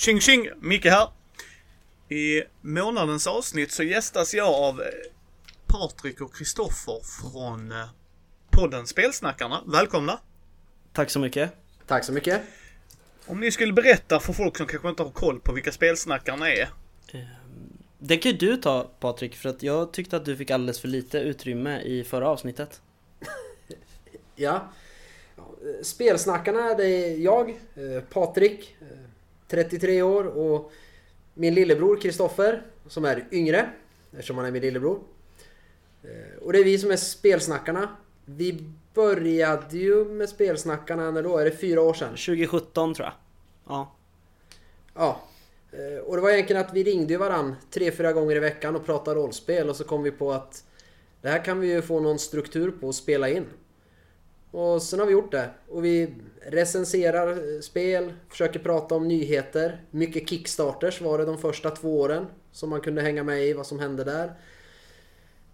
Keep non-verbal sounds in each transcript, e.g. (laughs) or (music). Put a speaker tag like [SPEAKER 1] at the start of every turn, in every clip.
[SPEAKER 1] Tjing tjing! Micke här. I månadens avsnitt så gästas jag av eh, Patrik och Kristoffer från eh, podden Spelsnackarna. Välkomna!
[SPEAKER 2] Tack så mycket.
[SPEAKER 3] Tack så mycket.
[SPEAKER 1] Om ni skulle berätta för folk som kanske inte har koll på vilka Spelsnackarna är.
[SPEAKER 2] Det kan ju du ta Patrik, för att jag tyckte att du fick alldeles för lite utrymme i förra avsnittet. (laughs)
[SPEAKER 3] Ja. Eh, Spelsnackarna, det är jag, Patrik, 33 år och min lillebror Kristoffer som är yngre eftersom han är min lillebror. Eh, Och det är vi som är Spelsnackarna. Vi började ju med Spelsnackarna när då? Är det fyra år sedan?
[SPEAKER 2] 2017 tror jag. Ja.
[SPEAKER 3] Ja. Eh, Och det var egentligen att vi ringde varann tre, fyra gånger i veckan och pratade rollspel och så kom vi på att det här kan vi ju få någon struktur på och spela in. Och sen har vi gjort det. Och vi recenserar eh, spel, försöker prata om nyheter. Mycket kickstarters var det de första två åren. Som man kunde hänga med i vad som hände där.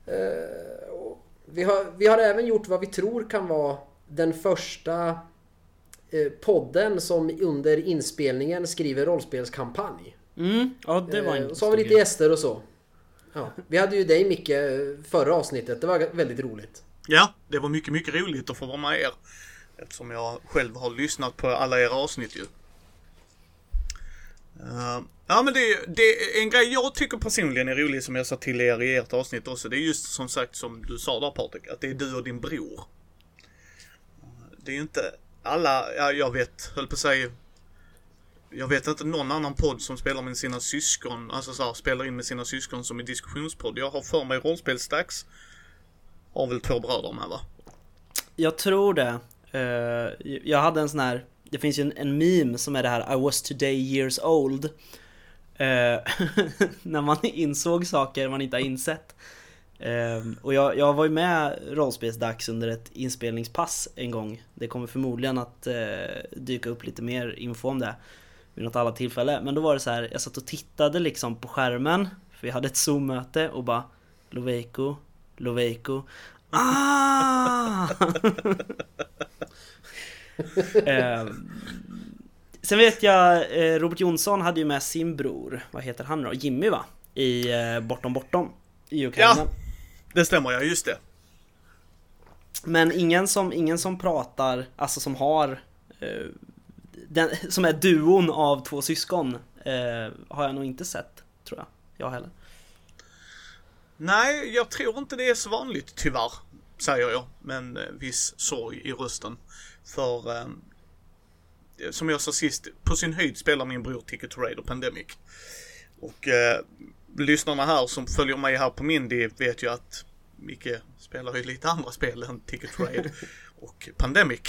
[SPEAKER 3] Eh, Vi har, vi har även gjort vad vi tror kan vara den första eh, podden som under inspelningen skriver rollspelskampanj.
[SPEAKER 2] Mm, ja det var
[SPEAKER 3] Eh,
[SPEAKER 2] en
[SPEAKER 3] och så har vi lite gäster och så. Ja. Vi hade ju dig Micke eh, förra avsnittet. Det var väldigt roligt.
[SPEAKER 1] Ja, det var mycket, mycket roligt att få vara med er. Eftersom jag själv har lyssnat på alla era avsnitt ju. Uh, ja men det, det är en grej jag tycker personligen är rolig som jag sa till er i ert avsnitt också. Det är just som sagt som du sa där Patrik, att det är du och din bror. Det är ju inte alla, ja jag vet, höll på att säga. Jag vet inte någon annan podd som spelar med sina syskon, alltså så här, spelar in med sina syskon som i diskussionspodd. Jag har för mig rollspelsdags. Har väl två bröder med va?
[SPEAKER 2] Jag tror det. Eh, jag hade en sån här, det finns ju en, en meme som är det här I was today years old. Eh, (laughs) när man insåg saker man inte har insett. Eh, och jag, jag var ju med rollspelsdags under ett inspelningspass en gång. Det kommer förmodligen att uh, dyka upp lite mer info om det vid något annat tillfälle. Men då var det så här, jag satt och tittade liksom på skärmen. För vi hade ett zoom-möte och bara Loveiko, Loveiko. Ah! (laughs) eh, sen vet jag, eh, Robert Jonsson hade ju med sin bror, vad heter han då? Jimmy va? I eh, Bortom Bortom. I Ukraina.
[SPEAKER 1] Ja. Det stämmer ja, just det.
[SPEAKER 2] Men ingen som, ingen som pratar, alltså som har eh, den, som är duon av två syskon eh, har jag nog inte sett, tror jag. Jag heller.
[SPEAKER 1] Nej, jag tror inte det är så vanligt tyvärr. Säger jag med en eh, viss sorg i rösten. För eh, som jag sa sist, på sin höjd spelar min bror Ticket to Raid och Pandemic. Och eh, lyssnarna här som följer mig här på Mindy vet ju att Micke spelar ju lite andra spel än Ticket to Raid (laughs) och Pandemic.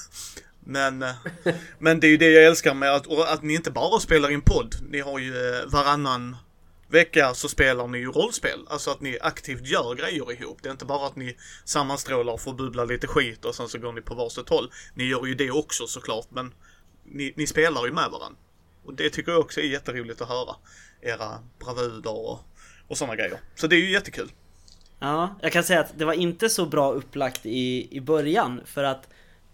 [SPEAKER 1] (laughs) men, eh, men det är ju det jag älskar med att, att ni inte bara spelar in podd. Ni har ju eh, varannan vecka så spelar ni ju rollspel. Alltså att ni aktivt gör grejer ihop. Det är inte bara att ni sammanstrålar och får bubbla lite skit och sen så går ni på varsitt håll. Ni gör ju det också såklart men ni, ni spelar ju med varandra. Och det tycker jag också är jätteroligt att höra. Era bravuder och, och sådana grejer. Så det är ju jättekul.
[SPEAKER 2] Ja, jag kan säga att det var inte så bra upplagt i, i början för att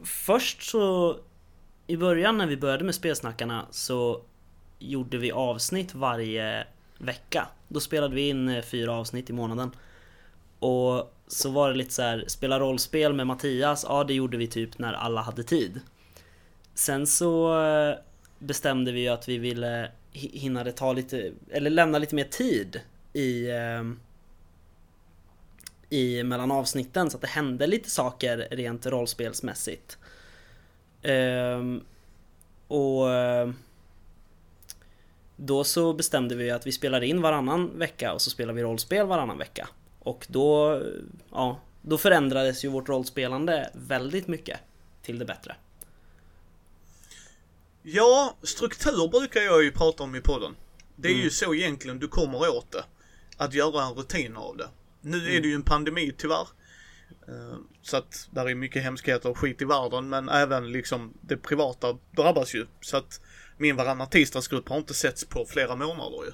[SPEAKER 2] först så i början när vi började med spelsnackarna så gjorde vi avsnitt varje vecka. Då spelade vi in eh, fyra avsnitt i månaden. Och så var det lite så här, spela rollspel med Mattias, ja det gjorde vi typ när alla hade tid. Sen så eh, bestämde vi ju att vi ville hinna det ta lite, eller lämna lite mer tid i eh, i mellan avsnitten så att det hände lite saker rent rollspelsmässigt. Ehm, och då så bestämde vi att vi spelar in varannan vecka och så spelar vi rollspel varannan vecka. Och då, ja, då förändrades ju vårt rollspelande väldigt mycket till det bättre.
[SPEAKER 1] Ja, struktur brukar jag ju prata om i podden. Det är
[SPEAKER 2] Mm.
[SPEAKER 1] ju så egentligen du kommer åt det. Att göra en rutin av det. Nu är det ju en pandemi tyvärr. Eh, Så att där är mycket hemskheter och skit i världen men även liksom det privata drabbas ju. Så att min varannan tisdagsgrupp har inte setts på flera månader ju.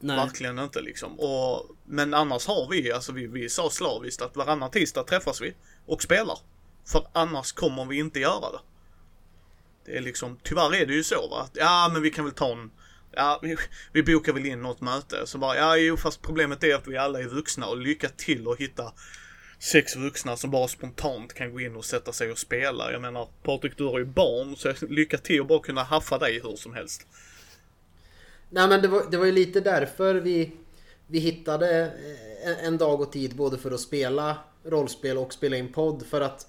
[SPEAKER 2] Nej.
[SPEAKER 1] Verkligen inte liksom. Och, men annars har vi, alltså vi, vi sa slaviskt att varannan tisdag träffas vi och spelar. För annars kommer vi inte göra det. Det är liksom, tyvärr är det ju så va. Att, ja men vi kan väl ta en Ja, vi, vi bokar väl in något möte. Så bara, ja jo fast problemet är att vi alla är vuxna och lycka till att hitta sex vuxna som bara spontant kan gå in och sätta sig och spela. Jag menar, Patrik du har ju barn så lycka till att bara kunna haffa dig hur som helst.
[SPEAKER 3] Nej men det var, det var ju lite därför vi, vi hittade eh, en, en dag och tid både för att spela rollspel och spela in podd för att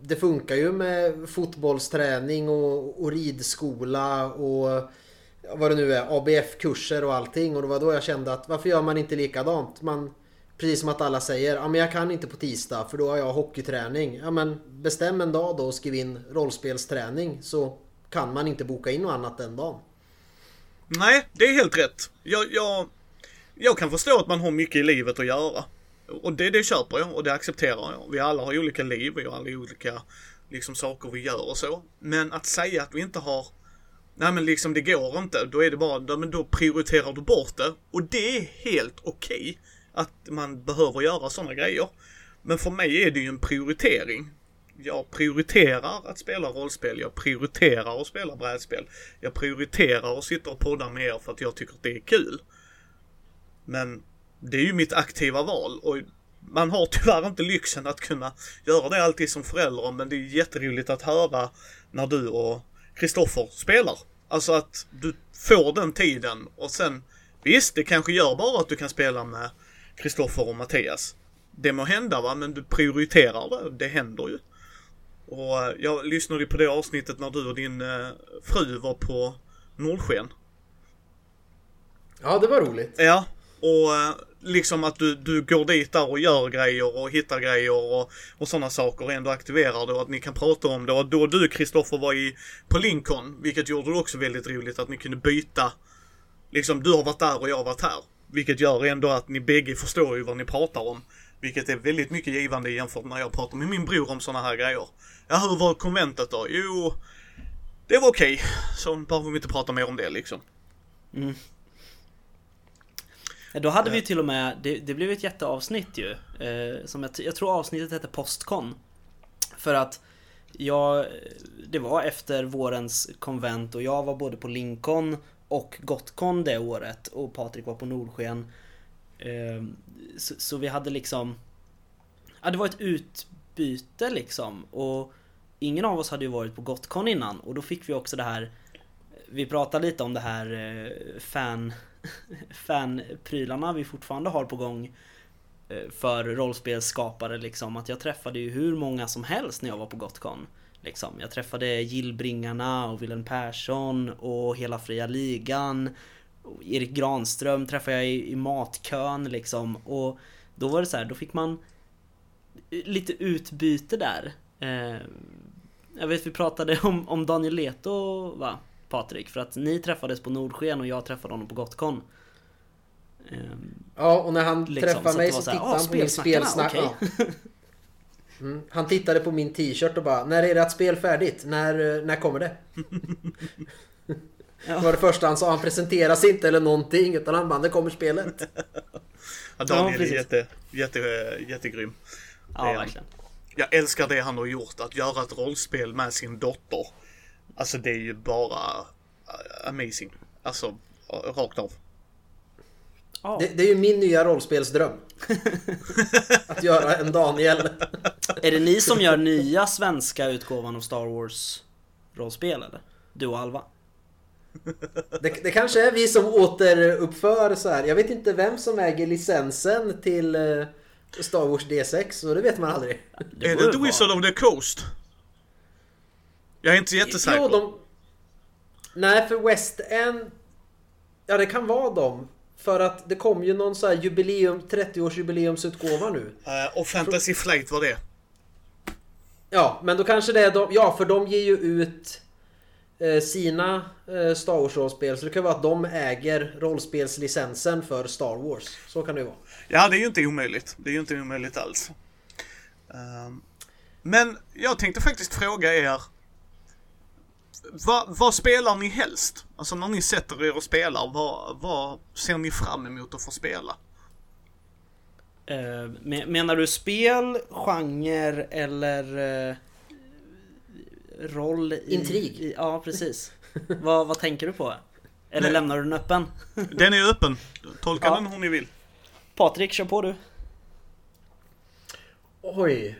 [SPEAKER 3] det funkar ju med fotbollsträning och, och ridskola och vad det nu är, ABF-kurser och allting och det var då jag kände att varför gör man inte likadant? Man, precis som att alla säger, ja men jag kan inte på tisdag för då har jag hockeyträning. Ja men bestäm en dag då och skriv in rollspelsträning så kan man inte boka in något annat den dagen.
[SPEAKER 1] Nej, det är helt rätt. Jag, jag, jag kan förstå att man har mycket i livet att göra. Och det, det köper jag och det accepterar jag. Vi alla har olika liv, vi har alla olika liksom, saker vi gör och så. Men att säga att vi inte har Nej men liksom det går inte. Då är det bara, men då prioriterar du bort det. Och det är helt okej. Okay att man behöver göra sådana grejer. Men för mig är det ju en prioritering. Jag prioriterar att spela rollspel, jag prioriterar att spela brädspel. Jag prioriterar att sitta och podda med er för att jag tycker att det är kul. Men det är ju mitt aktiva val och man har tyvärr inte lyxen att kunna göra det alltid som förälder men det är jätteroligt att höra när du och Kristoffer spelar. Alltså att du får den tiden och sen visst, det kanske gör bara att du kan spela med Kristoffer och Mattias. Det må hända va, men du prioriterar det. Det händer ju. Och eh, jag lyssnade på det avsnittet när du och din eh, fru var på Nordsken.
[SPEAKER 3] Ja, det var roligt.
[SPEAKER 1] Ja, och eh, liksom att du, du går dit där och gör grejer och hittar grejer och, och sådana saker och ändå aktiverar det och att ni kan prata om det. Och då du Kristoffer var i, på Lincoln, vilket gjorde det också väldigt roligt att ni kunde byta. Liksom du har varit där och jag har varit här. Vilket gör ändå att ni bägge förstår ju vad ni pratar om. Vilket är väldigt mycket givande jämfört med när jag pratar med min bror om sådana här grejer. Ja, hur var konventet då? Jo, det var okej. Okay. Så behöver vi inte prata mer om det liksom. Mm.
[SPEAKER 2] Då hade vi till och med, det, det blev ett jätteavsnitt ju. Eh, som jag, jag tror avsnittet hette Postcon. För att jag, det var efter vårens konvent och jag var både på Lincoln och Gotcon det året och Patrik var på Nordsken. Ehm, så, så, vi hade liksom... Ja, det var ett utbyte liksom och ingen av oss hade ju varit på Gotcon innan och då fick vi också det här Vi pratade lite om det här eh, fan (laughs) fanprylarna vi fortfarande har på gång eh, för rollspelsskapare liksom att jag träffade ju hur många som helst när jag var på Gotcon. Liksom. Jag träffade Gillbringarna och Willem Persson och hela Fria Ligan. Erik Granström träffade jag i, i matkön liksom. Och då var det så här, då fick man lite utbyte där. Eh, jag vet vi pratade om, om Daniel Leto va? Patrik? För att ni träffades på Nordsken och jag träffade honom på Gotcon.
[SPEAKER 3] Eh, ja, och när han liksom, träffade mig så, så tittade han på min spelsnack. Okay. Ja. Mm. Han tittade på min t-shirt och bara När är ert spel färdigt? När, när kommer det? (laughs) ja. Det var det första han sa. Han presenteras inte eller någonting utan han bara Det kommer spelet. (laughs)
[SPEAKER 1] ja, Daniel ja, är jätte, jätte, jättegrym.
[SPEAKER 2] Ja, verkligen.
[SPEAKER 1] Jag älskar det han har gjort. Att göra ett rollspel med sin dotter. Alltså det är ju bara uh, amazing. Alltså rakt av.
[SPEAKER 3] Oh. Det, det, är ju min nya rollspelsdröm. (laughs) att göra en Daniel.
[SPEAKER 2] är det ni som gör nya svenska utgåvan av Star Wars rollspel eller? Du och Alva?
[SPEAKER 3] Det, det, kanske är vi som återuppför så här. Jag vet inte vem som äger licensen till uh, Star Wars D6 så det vet man aldrig.
[SPEAKER 1] Det är det The Wizard of the Coast? Jag är inte jättesäker. Jo, de...
[SPEAKER 3] Nej, för West End... Ja, det kan vara dem. För att det kom ju någon så här jubileum, 30-årsjubileumsutgåva nu.
[SPEAKER 1] Uh, och Fantasy Flight var det.
[SPEAKER 3] Ja, men då kanske det är de, Ja, för de ger ju ut eh, sina eh, Star Wars-rollspel. Så det kan vara att de äger rollspelslicensen för Star Wars. Så kan det ju vara.
[SPEAKER 1] Ja, det är ju inte omöjligt. Det är ju inte omöjligt alls. Uh, men jag tänkte faktiskt fråga er vad, vad, spelar ni helst? Alltså när ni sätter er och spelar, vad, vad ser ni fram emot att få spela?
[SPEAKER 2] Uh, menar du spel, genre eller uh, roll? I,
[SPEAKER 3] Intrig?
[SPEAKER 2] I, ja, precis. (laughs) vad, vad tänker du på? Eller
[SPEAKER 1] Nej.
[SPEAKER 2] lämnar du den öppen? (laughs)
[SPEAKER 1] Den är öppen. Tolka
[SPEAKER 2] Ja.
[SPEAKER 1] den hur ni vill.
[SPEAKER 2] Patrik, kör på du.
[SPEAKER 3] Oj.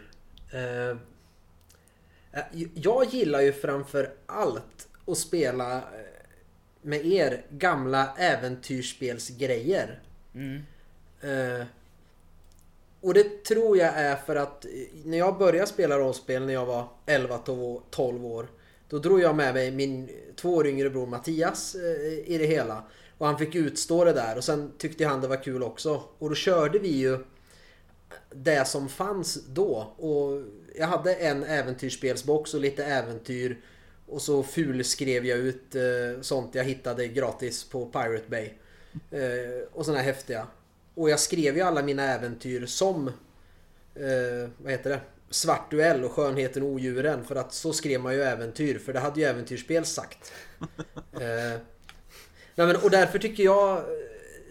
[SPEAKER 3] Eh, jag gillar ju framför allt att spela eh, med er gamla äventyrsspelsgrejer. Eh, och det tror jag är för att eh, när jag började spela rollspel när jag var 11-12 år då drog jag med mig min två år yngre bror Mattias eh, i det hela. Och han fick utstå det där och sen tyckte han det var kul också. Och då körde vi ju det som fanns då. Och jag hade en äventyrsspelsbox och lite äventyr. Och så fulskrev jag ut eh, sånt jag hittade gratis på Pirate Bay. Eh, och såna här häftiga. Och jag skrev ju alla mina äventyr som eh, vad heter det? Svart duell och Skönheten och odjuren. För att så skrev man ju äventyr. För det hade ju äventyrsspel sagt. (laughs) Eh, nej men, och därför tycker jag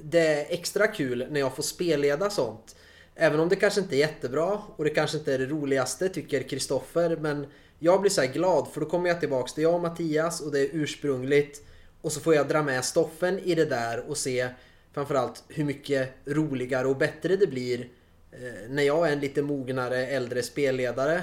[SPEAKER 3] det är extra kul när jag får spelleda sånt. Även om det kanske inte är jättebra och det kanske inte är det roligaste tycker Kristoffer. Men jag blir så här glad för då kommer jag tillbaks till jag och Mattias och det är ursprungligt. Och så får jag dra med Stoffen i det där och se framförallt hur mycket roligare och bättre det blir eh, när jag är en lite mognare äldre spelledare.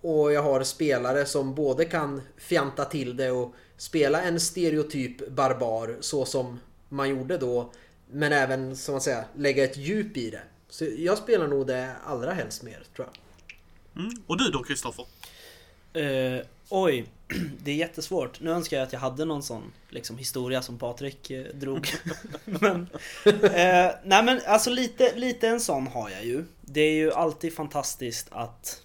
[SPEAKER 3] Och jag har spelare som både kan fjanta till det och spela en stereotyp barbar så som man gjorde då. Men även som man säger lägga ett djup i det. Så jag spelar nog det allra helst mer tror jag.
[SPEAKER 1] Mm. Och du då Kristoffer?
[SPEAKER 2] Uh, oj, (clears throat) det är jättesvårt. Nu önskar jag att jag hade någon sån liksom, historia som Patrik eh, drog. (laughs) men, eh, nej men alltså lite, lite en sån har jag ju. Det är ju alltid fantastiskt att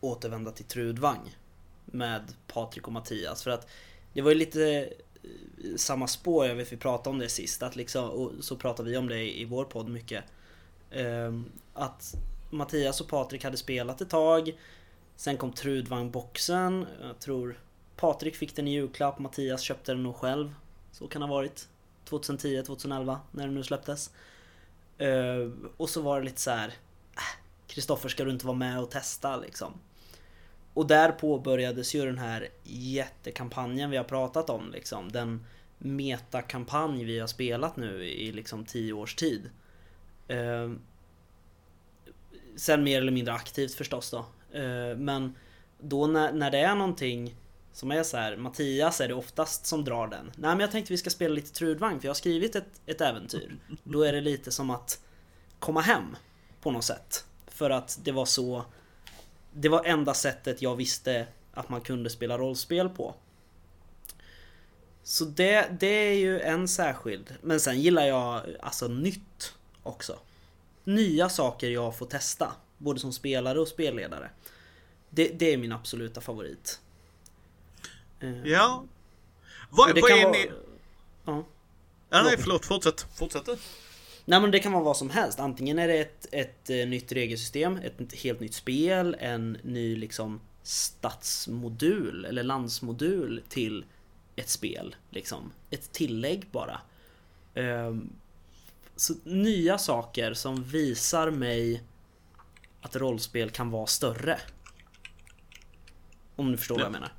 [SPEAKER 2] återvända till Trudvang med Patrik och Mattias. För att det var ju lite eh, samma spår, jag vet vi pratade om det sist, att liksom, och så pratade vi om det i, i vår podd mycket. Eh, att Mattias och Patrik hade spelat ett tag Sen kom Trudvang-boxen. Jag tror Patrik fick den i julklapp, Mattias köpte den nog själv. Så kan det ha varit. 2010, 2011, när den nu släpptes. Eh, och så var det lite så här. "Äh, Kristoffer, ska du inte vara med och testa liksom? Och där påbörjades ju den här jättekampanjen vi har pratat om liksom. Den metakampanj vi har spelat nu i liksom 10 års tid. Eh, sen mer eller mindre aktivt förstås då. Eh, Men då när, när det är någonting som är så här, Mattias är det oftast som drar den. Nej men jag tänkte vi ska spela lite Trudvang för jag har skrivit ett, ett äventyr. (laughs) Då är det lite som att komma hem på något sätt. För att det var så Det var enda sättet jag visste att man kunde spela rollspel på. Så det, det är ju en särskild. Men sen gillar jag alltså nytt också. Nya saker jag får testa. Både som spelare och spelledare. Det, det är min absoluta favorit. Eh,
[SPEAKER 1] Ja. Vad, vad är
[SPEAKER 2] vara...
[SPEAKER 1] ni...
[SPEAKER 2] Ja.
[SPEAKER 1] Ja, nej, förlåt. Fortsätt. Fortsätt du.
[SPEAKER 2] Nej men det kan vara vad som helst. Antingen är det ett, ett eh, nytt regelsystem, ett helt nytt spel, en ny liksom stadsmodul eller landsmodul till ett spel. Liksom. Ett tillägg bara. Ehm, så nya saker som visar mig att rollspel kan vara större. Om du förstår vad jag menar.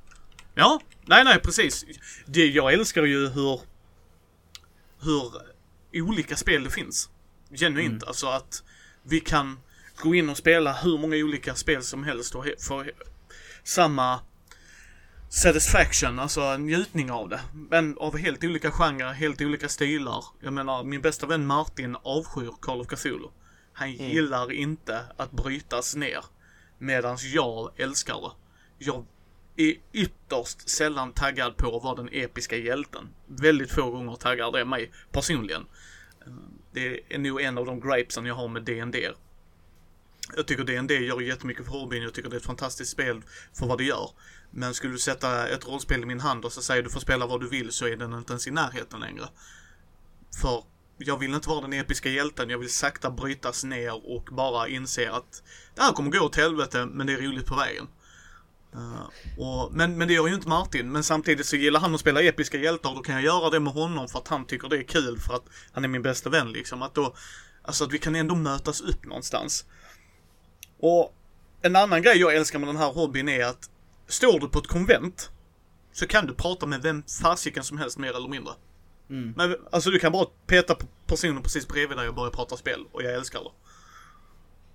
[SPEAKER 1] Ja, nej, nej, precis. Det, jag älskar ju hur... Hur olika spel det finns. Genuint. Alltså att vi kan gå in och spela hur många olika spel som helst och få samma satisfaction, alltså njutning av det. Men av helt olika genrer, helt olika stilar. Jag menar, min bästa vän Martin avskyr Call of Cthulhu. Han gillar inte att brytas ner. Medans jag älskar det. Jag är ytterst sällan taggad på att vara den episka hjälten. Väldigt få gånger taggar det mig personligen. Det är nog en av de gripesen jag har med D&D. Jag tycker D&D gör jättemycket för hobbyn, jag tycker det är ett fantastiskt spel för vad det gör. Men skulle du sätta ett rollspel i min hand och så säger du får spela vad du vill så är den inte ens i närheten längre. För jag vill inte vara den episka hjälten, jag vill sakta brytas ner och bara inse att det här kommer gå åt helvete men det är roligt på vägen. Uh, och, men, men det gör ju inte Martin, men samtidigt så gillar han att spela episka hjältar och då kan jag göra det med honom för att han tycker det är kul för att han är min bästa vän liksom. Att då, alltså att vi kan ändå mötas upp någonstans. Och en annan grej jag älskar med den här hobbyn är att står du på ett konvent så kan du prata med vem fasiken som helst mer eller mindre.
[SPEAKER 2] Mm.
[SPEAKER 1] Men alltså du kan bara peta på personen precis bredvid dig och börja prata spel och jag älskar det.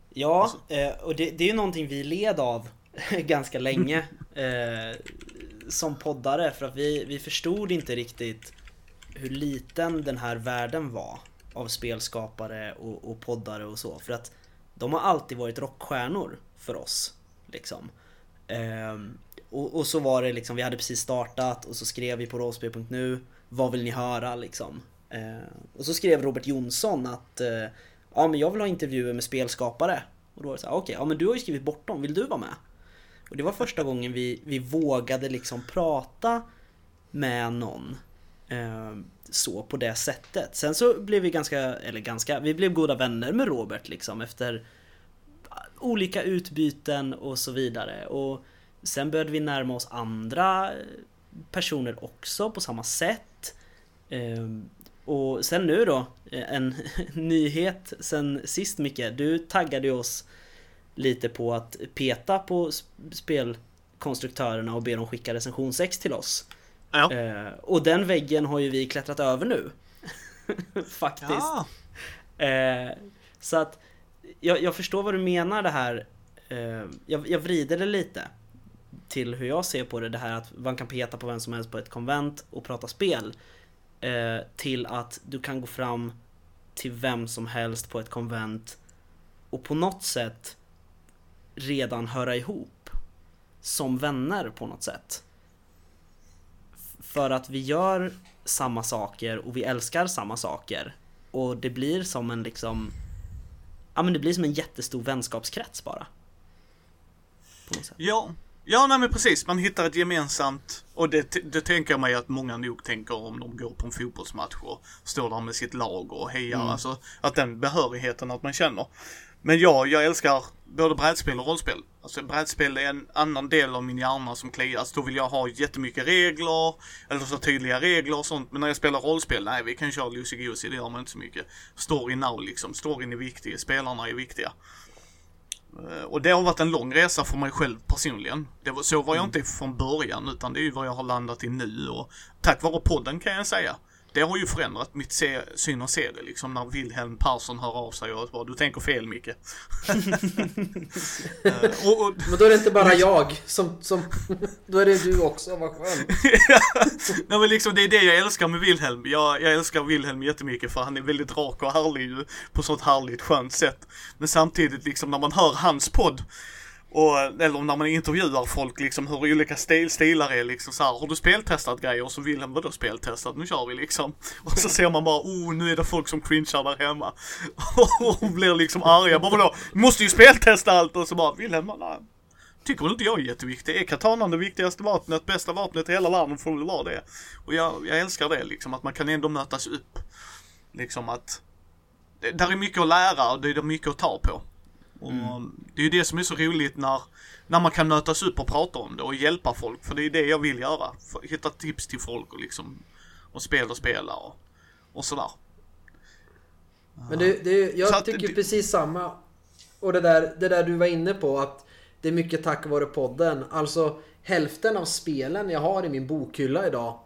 [SPEAKER 2] Ja, eh, och det, det är ju någonting vi led av (laughs) ganska länge (laughs) eh, som poddare för att vi, vi förstod inte riktigt hur liten den här världen var av spelskapare och, och poddare och så för att de har alltid varit rockstjärnor för oss liksom. Ehm, och, och så var det liksom, vi hade precis startat och så skrev vi på rollspel.nu vad vill ni höra liksom? Eh, och så skrev Robert Jonsson att eh, Ja men jag vill ha intervjuer med spelskapare Och då var det så här, okej, ja men du har ju skrivit bort dem, vill du vara med? Och det var första gången vi, vi vågade liksom prata med någon eh, så på det sättet. Sen så blev vi ganska, eller ganska, vi blev goda vänner med Robert liksom efter olika utbyten och så vidare. Och sen började vi närma oss andra personer också på samma sätt. Ehm, och sen nu då, en (laughs) nyhet sen sist Micke. Du taggade oss lite på att peta på spelkonstruktörerna och be dem skicka recensionsex till oss.
[SPEAKER 1] Ja.
[SPEAKER 2] Eh, och den väggen har ju vi klättrat över nu. (laughs) Faktiskt.
[SPEAKER 1] Ja.
[SPEAKER 2] Eh, så att jag, jag förstår vad du menar det här. Eh, jag, jag vrider det lite till hur jag ser på det. Det här att man kan peta på vem som helst på ett konvent och prata spel. Eh, till att du kan gå fram till vem som helst på ett konvent och på något sätt redan höra ihop som vänner på något sätt. För att vi gör samma saker och vi älskar samma saker. Och det blir som en liksom Ja men det blir som en jättestor vänskapskrets bara. På något sätt.
[SPEAKER 1] Ja, ja nej men precis. Man hittar ett gemensamt, och det, det tänker jag mig att många nog tänker om de går på en fotbollsmatch och står där med sitt lag och hejar.
[SPEAKER 2] Mm.
[SPEAKER 1] Alltså att den behörigheten att man känner. Men ja, jag älskar både brädspel och rollspel. Alltså brädspel är en annan del av min hjärna som klias. Då vill jag ha jättemycket regler, eller så tydliga regler och sånt. Men när jag spelar rollspel, nej vi kan köra loosey goosey, det gör man inte så mycket. Story now liksom, storyn är viktig, spelarna är viktiga. Eh, Och det har varit en lång resa för mig själv personligen. Det var, så var jag inte från början utan det är ju vad jag har landat i nu och tack vare podden kan jag säga. Det har ju förändrat mitt se, syn och serie liksom när Wilhelm Persson hör av sig och bara du tänker fel Micke. (laughs) Eh, och, och,
[SPEAKER 3] Men då är det inte bara jag som... som (laughs) då är det du också, vad skönt. (laughs)
[SPEAKER 1] Nej men liksom det är det jag älskar med Wilhelm. Jag, jag älskar Wilhelm jättemycket för han är väldigt rak och härlig ju på sånt härligt skönt sätt. Men samtidigt liksom när man hör hans podd och, eller när man intervjuar folk liksom hur olika stil, stilar är liksom så här, Har du speltestat grejer? Och så Wilhelm, vadå speltestat? Nu kör vi liksom. (laughs) Och så ser man bara, oh nu är det folk som cringear där hemma. (laughs) Och blir liksom arga. Bara vadå? Måste ju speltesta allt! Och så bara, Wilhelm, nej. Tycker väl inte jag är jätteviktig. Är katanan det viktigaste vapnet, bästa vapnet i hela världen får väl vara det. Och jag, jag älskar det liksom, att man kan ändå mötas upp. Liksom att, det, där är mycket att lära och det är mycket att ta på. Och det är ju det som är så roligt när, när man kan mötas upp och prata om det och hjälpa folk. För det är det jag vill göra. Hitta tips till folk och liksom, och spel och spela och, och sådär.
[SPEAKER 3] Men det, det, jag
[SPEAKER 1] Så
[SPEAKER 3] tycker
[SPEAKER 1] det-
[SPEAKER 3] precis samma. Och det där, det där du var inne på att det är mycket tack vare podden. Alltså hälften av spelen jag har i min bokhylla idag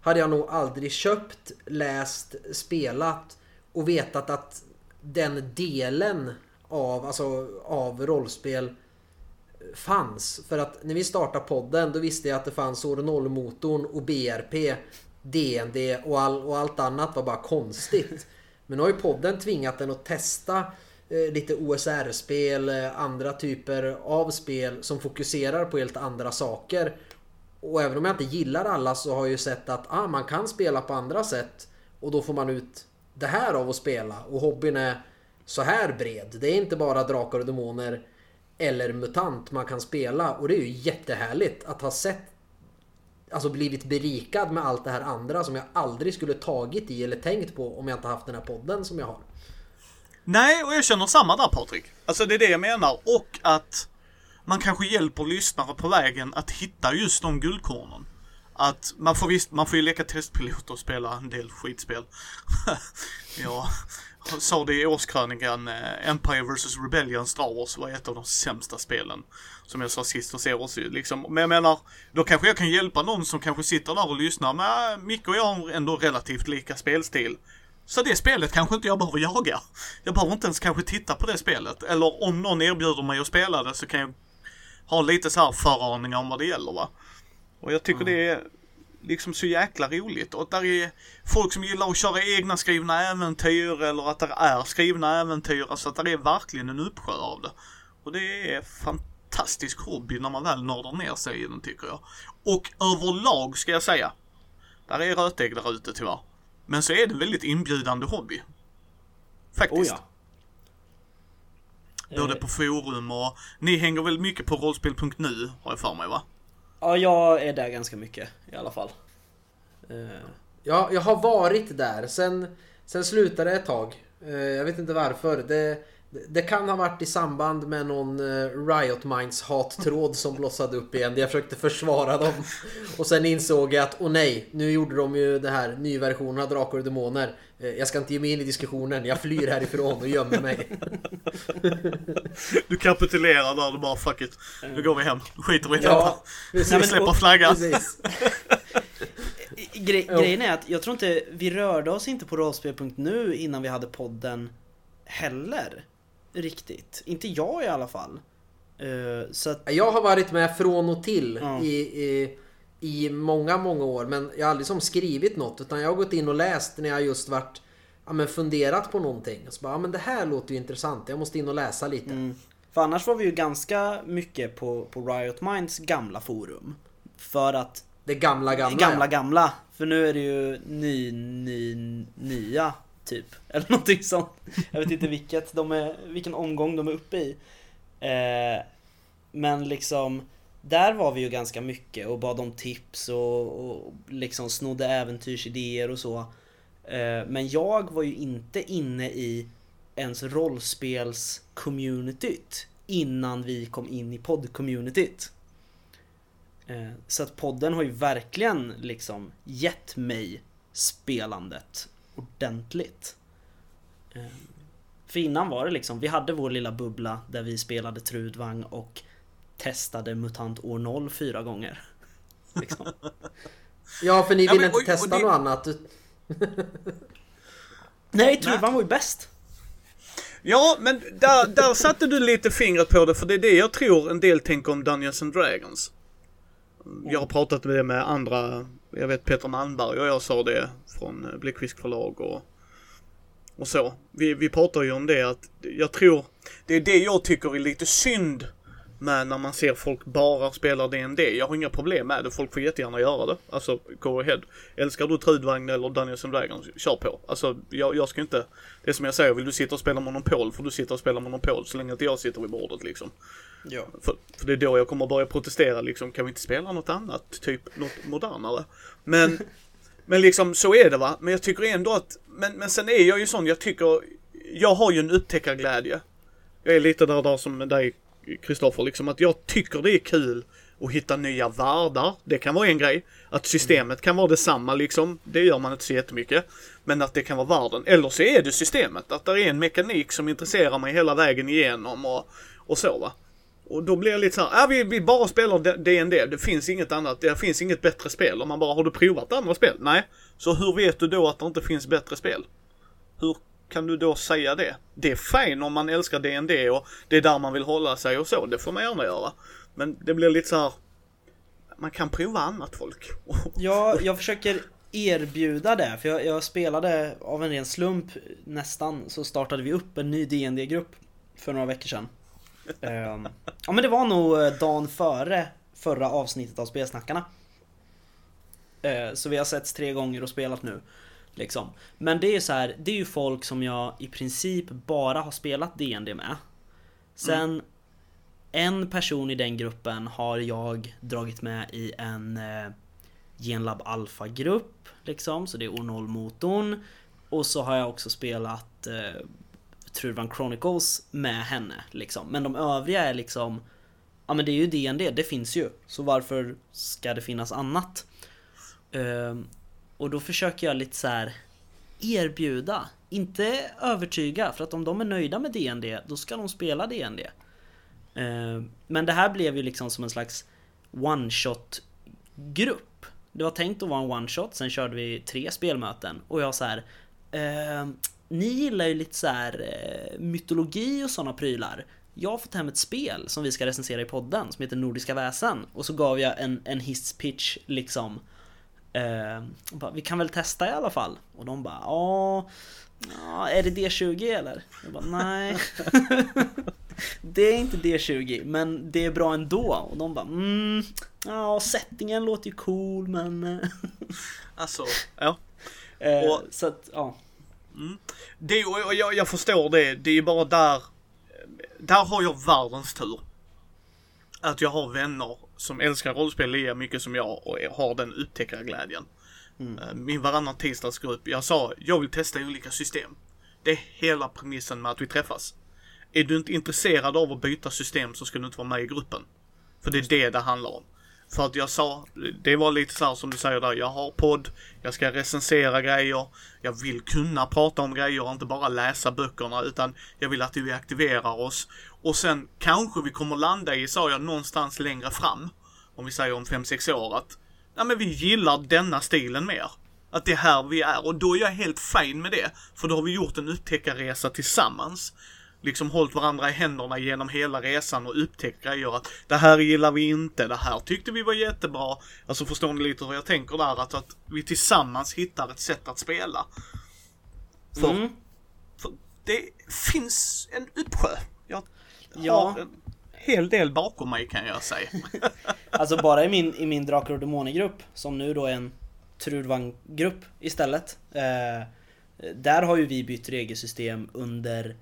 [SPEAKER 3] hade jag nog aldrig köpt, läst, spelat och vetat att den delen av, alltså, av rollspel fanns. För att när vi startade podden då visste jag att det fanns År 0-motorn och BRP, DND och, all, och allt annat var bara konstigt. (laughs) Men nu har ju podden tvingat den att testa eh, lite OSR-spel, eh, andra typer av spel som fokuserar på helt andra saker. Och även om jag inte gillar alla så har jag ju sett att ah, man kan spela på andra sätt och då får man ut det här av att spela. Och hobbyn är så här bred. Det är inte bara drakar och demoner eller mutant man kan spela och det är ju jättehärligt att ha sett Alltså blivit berikad med allt det här andra som jag aldrig skulle tagit i eller tänkt på om jag inte haft den här podden som jag har.
[SPEAKER 1] Nej, och jag känner samma där Patrik. Alltså det är det jag menar. Och att man kanske hjälper lyssnare på vägen att hitta just de guldkornen. att man får visst, man får ju leka testpilot och spela en del skitspel. (laughs) ja, sa det i årskrönikan, eh, Empire vs Rebellion Star Wars var ett av de sämsta spelen. Som jag sa sist hos er liksom. Men jag menar, då kanske jag kan hjälpa någon som kanske sitter där och lyssnar. Men Micke och jag har ändå relativt lika spelstil. Så det spelet kanske inte jag behöver jaga. Jag behöver inte ens kanske titta på det spelet. Eller om någon erbjuder mig att spela det så kan jag ha lite så här föraningar om vad det gäller va. Och jag tycker mm. det är liksom så jäkla roligt. Och där är folk som gillar att köra egna skrivna äventyr eller att det är skrivna äventyr. Alltså att det är verkligen en uppsjö av det. Och det är fantastisk hobby när man väl nördar ner sig i den tycker jag. Och överlag ska jag säga. Där är rötägg där ute tyvärr. Men så är det en väldigt inbjudande hobby. Faktiskt. Oh ja. Både på forum och ni hänger väl mycket på rollspel.nu har jag för mig va?
[SPEAKER 2] Ja, jag är där ganska mycket i alla fall.
[SPEAKER 3] Uh... Ja, jag har varit där. Sen, sen slutade det ett tag. Uh, jag vet inte varför. Det, det kan ha varit i samband med någon eh, Riot Minds hattråd som blossade upp igen. Jag försökte försvara dem. Och sen insåg jag att, åh nej, nu gjorde de ju det här nyversionen av Drakar och Demoner. Uh, jag ska inte ge mig in i diskussionen, jag flyr härifrån och gömmer mig.
[SPEAKER 1] du kapitulerar där, du bara fuck it. Nu går vi hem, nu skiter vi i ja, det. Vi släpper flaggan. (laughs)
[SPEAKER 2] Gre grejen är att jag tror inte, vi rörde oss inte på rollspel.nu innan vi hade podden heller riktigt. Inte jag i alla fall. Uh, så att...
[SPEAKER 3] Jag har varit med från och till ja. i, i, i många, många år. Men jag har aldrig som skrivit något. Utan jag har gått in och läst när jag just varit ja, men funderat på någonting. Så bara, ja, men det här låter ju intressant. Jag måste in och läsa lite. Mm.
[SPEAKER 2] För annars var vi ju ganska mycket på, på Riot Minds gamla forum. För att...
[SPEAKER 3] Det gamla gamla?
[SPEAKER 2] Gamla ja. gamla. För nu är det ju ny, ny, nya Typ. (laughs) Eller någonting sånt. Jag vet inte vilket de är, vilken omgång de är uppe i. Eh, men liksom där var vi ju ganska mycket och bad om tips och, och liksom snodde äventyrsidéer och så. Eh, men jag var ju inte inne i ens rollspels-communityt innan vi kom in i podd-communityt. Eh, så att podden har ju verkligen liksom gett mig spelandet ordentligt. Eh, för innan var det liksom, vi hade vår lilla bubbla där vi spelade Trudvang och testade MUTANT år 0 fyra gånger. (laughs) Liksom.
[SPEAKER 3] Ja, för ni ville ja, inte testa det... något annat. (laughs)
[SPEAKER 2] Nej, Trudvang var ju bäst.
[SPEAKER 1] Ja, men där, där satte du lite fingret på det, för det är det jag tror en del tänker om Dungeons and Dragons. Jag har pratat med det med andra jag vet Peter Malmberg och jag sa det från eh, Bläckfisk förlag och, och så. Vi, vi pratar ju om det att jag tror, det är det jag tycker är lite synd med när man ser folk bara spelar DND. Jag har inga problem med det, folk får jättegärna göra det. Alltså, go ahead. Älskar du Trudvagn eller Dungeons and Dragons, kör på. Alltså, jag, jag ska inte... Det är som jag säger, vill du sitta och spela Monopol får du sitta och spela Monopol så länge inte jag sitter vid bordet liksom. Ja. För, för det är då jag kommer börja protestera liksom, kan vi inte spela något annat? Typ något modernare. Men, (laughs) men liksom så är det va. Men jag tycker ändå att, men, men sen är jag ju sån, jag tycker, jag har ju en upptäckarglädje. Jag är lite där, där som dig Kristoffer, liksom att jag tycker det är kul att hitta nya världar. Det kan vara en grej. Att systemet kan vara detsamma liksom. Det gör man inte så jättemycket. Men att det kan vara världen. Eller så är det systemet. Att det är en mekanik som intresserar mig hela vägen igenom och, och så va. Och då blir jag lite så här, äh, vi, vi bara spelar D&D. Det finns inget annat, det finns inget bättre spel. Om man bara, har du provat andra spel? Nej. Så hur vet du då att det inte finns bättre spel? Hur kan du då säga det? Det är fine om man älskar D&D och det är där man vill hålla sig och så. Det får man gärna göra. Men det blir lite så här, man kan prova annat folk. (laughs)
[SPEAKER 2] ja, jag försöker erbjuda det. För jag, jag, spelade av en ren slump nästan så startade vi upp en ny dd grupp för några veckor sedan um, (laughs) ja men det var nog eh, dagen före förra avsnittet av Spelsnackarna. Uh, så vi har setts tre gånger och spelat nu. Liksom. Men det är så här, det är ju folk som jag i princip bara har spelat DND med. Sen mm. en person i den gruppen har jag dragit med i en eh, Genlab Alpha-grupp. Liksom, så det är O0-motorn. Och så har jag också spelat eh, Trudvan Chronicles med henne liksom. Men de övriga är liksom Ja men det är ju DND, det finns ju. Så varför ska det finnas annat? Ehm, och då försöker jag lite så här erbjuda, inte övertyga, för att om de är nöjda med DND, då ska de spela DND. Eh, men det här blev ju liksom som en slags one shot grupp. Det var tänkt att vara en one shot, sen körde vi tre spelmöten och jag så här. ehm, ni gillar ju lite så här eh, mytologi och sådana prylar. Jag har fått hem ett spel som vi ska recensera i podden som heter Nordiska väsen och så gav jag en, en hisspitch liksom. Eh, bara, vi kan väl testa i alla fall. Och de bara ja, är det D20 eller? Jag bara nej. (laughs) det är inte D20 men det är bra ändå. Och de bara mm, ja settingen låter ju cool men... (laughs)
[SPEAKER 1] Alltså, ja.
[SPEAKER 2] eh,
[SPEAKER 1] Och-
[SPEAKER 2] så att ja.
[SPEAKER 1] Det, och och jag, jag förstår det. Det är ju bara där. Där har jag världens tur. Att jag har vänner som älskar rollspel lika mycket som jag och har den upptäckarglädjen. Eh, Min varannan tisdagsgrupp, jag sa jag vill testa olika system. Det är hela premissen med att vi träffas. Är du inte intresserad av att byta system så ska du inte vara med i gruppen. För det är det det handlar om. För att jag sa, det var lite så här som du säger där, jag har podd, jag ska recensera grejer, jag vill kunna prata om grejer och inte bara läsa böckerna utan jag vill att vi aktiverar oss. Och sen kanske vi kommer landa i, sa jag, någonstans längre fram, om vi säger om 5-6 år att, ja men vi gillar denna stilen mer. Att det är här vi är och då är jag helt fin med det. För då har vi gjort en upptäckarresa tillsammans liksom hållit varandra i händerna genom hela resan och upptäckt grejer att det här gillar vi inte, det här tyckte vi var jättebra. Alltså förstår ni lite hur jag tänker där? Att, att vi tillsammans hittar ett sätt att spela. För,
[SPEAKER 2] Mm.
[SPEAKER 1] för det finns en uppsjö. Jag
[SPEAKER 2] Ja.
[SPEAKER 1] har en hel del bakom mig kan jag säga. (laughs)
[SPEAKER 2] Alltså bara i min, i min Drakar och Demoner-grupp, som nu då är en Trudvang-grupp istället. Eh, där har ju vi bytt regelsystem under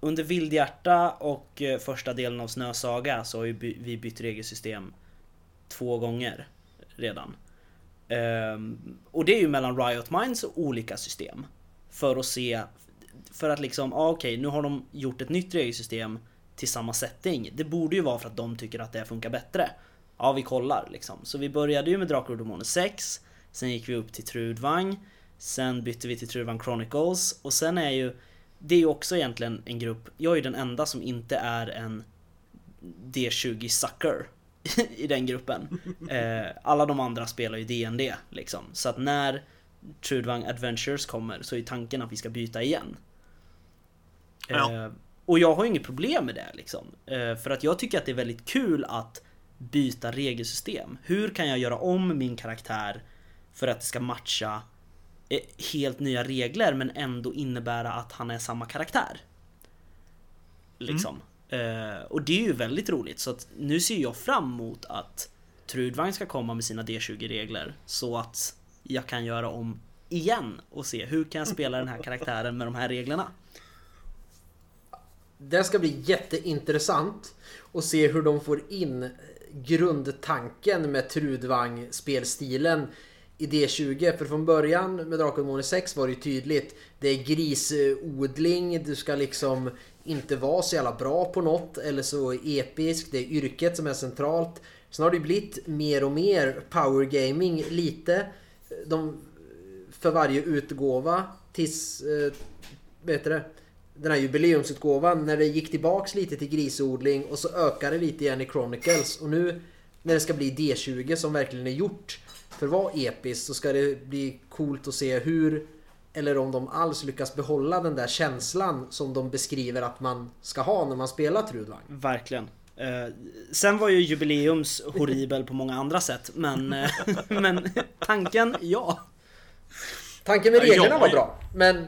[SPEAKER 2] under Vildhjärta och eh, första delen av Snösaga så har ju vi bytt regelsystem två gånger redan. Ehm, och det är ju mellan Riot Minds och olika system. För att se, för att liksom, ah, okej nu har de gjort ett nytt regelsystem till samma setting. Det borde ju vara för att de tycker att det funkar bättre. Ja, vi kollar liksom. Så vi började ju med Drakar och Demoner 6. Sen gick vi upp till Trudvang. Sen bytte vi till Trudvang Chronicles. Och sen är ju... Det är ju också egentligen en grupp. Jag är ju den enda som inte är en D20 sucker (laughs) i den gruppen. (laughs) Eh, alla de andra spelar ju DND liksom. Så att när Trudvang Adventures kommer så är tanken att vi ska byta igen.
[SPEAKER 1] Ja.
[SPEAKER 2] Eh, och jag har ju inget problem med det liksom. Eh, för att jag tycker att det är väldigt kul att byta regelsystem. Hur kan jag göra om min karaktär för att det ska matcha helt nya regler men ändå innebära att han är samma karaktär? Liksom. Eh, och det är ju väldigt roligt så att nu ser jag fram emot att Trudvang ska komma med sina D20-regler så att jag kan göra om igen och se hur kan jag spela den här karaktären med de här reglerna.
[SPEAKER 3] Det ska bli jätteintressant att se hur de får in grundtanken med Trudvang spelstilen i D20. För från början med Drakar och Demoner 6 var det ju tydligt. Det är grisodling, du ska liksom inte vara så jävla bra på något eller så episk. Det är yrket som är centralt. Sen har det blivit mer och mer power gaming lite. De, för varje utgåva tills... Eh, vet du det? Den här jubileumsutgåvan när det gick tillbaks lite till grisodling och så ökade det lite igen i Chronicles. Och nu när det ska bli D20 som verkligen är gjort för att vara episkt så ska det bli coolt att se hur eller om de alls lyckas behålla den där känslan som de beskriver att man ska ha när man spelar Trudvang.
[SPEAKER 2] Verkligen. Eh, sen var ju jubileums horribel på många andra sätt men, eh, (laughs) men tanken, ja.
[SPEAKER 3] Tanken med reglerna var bra men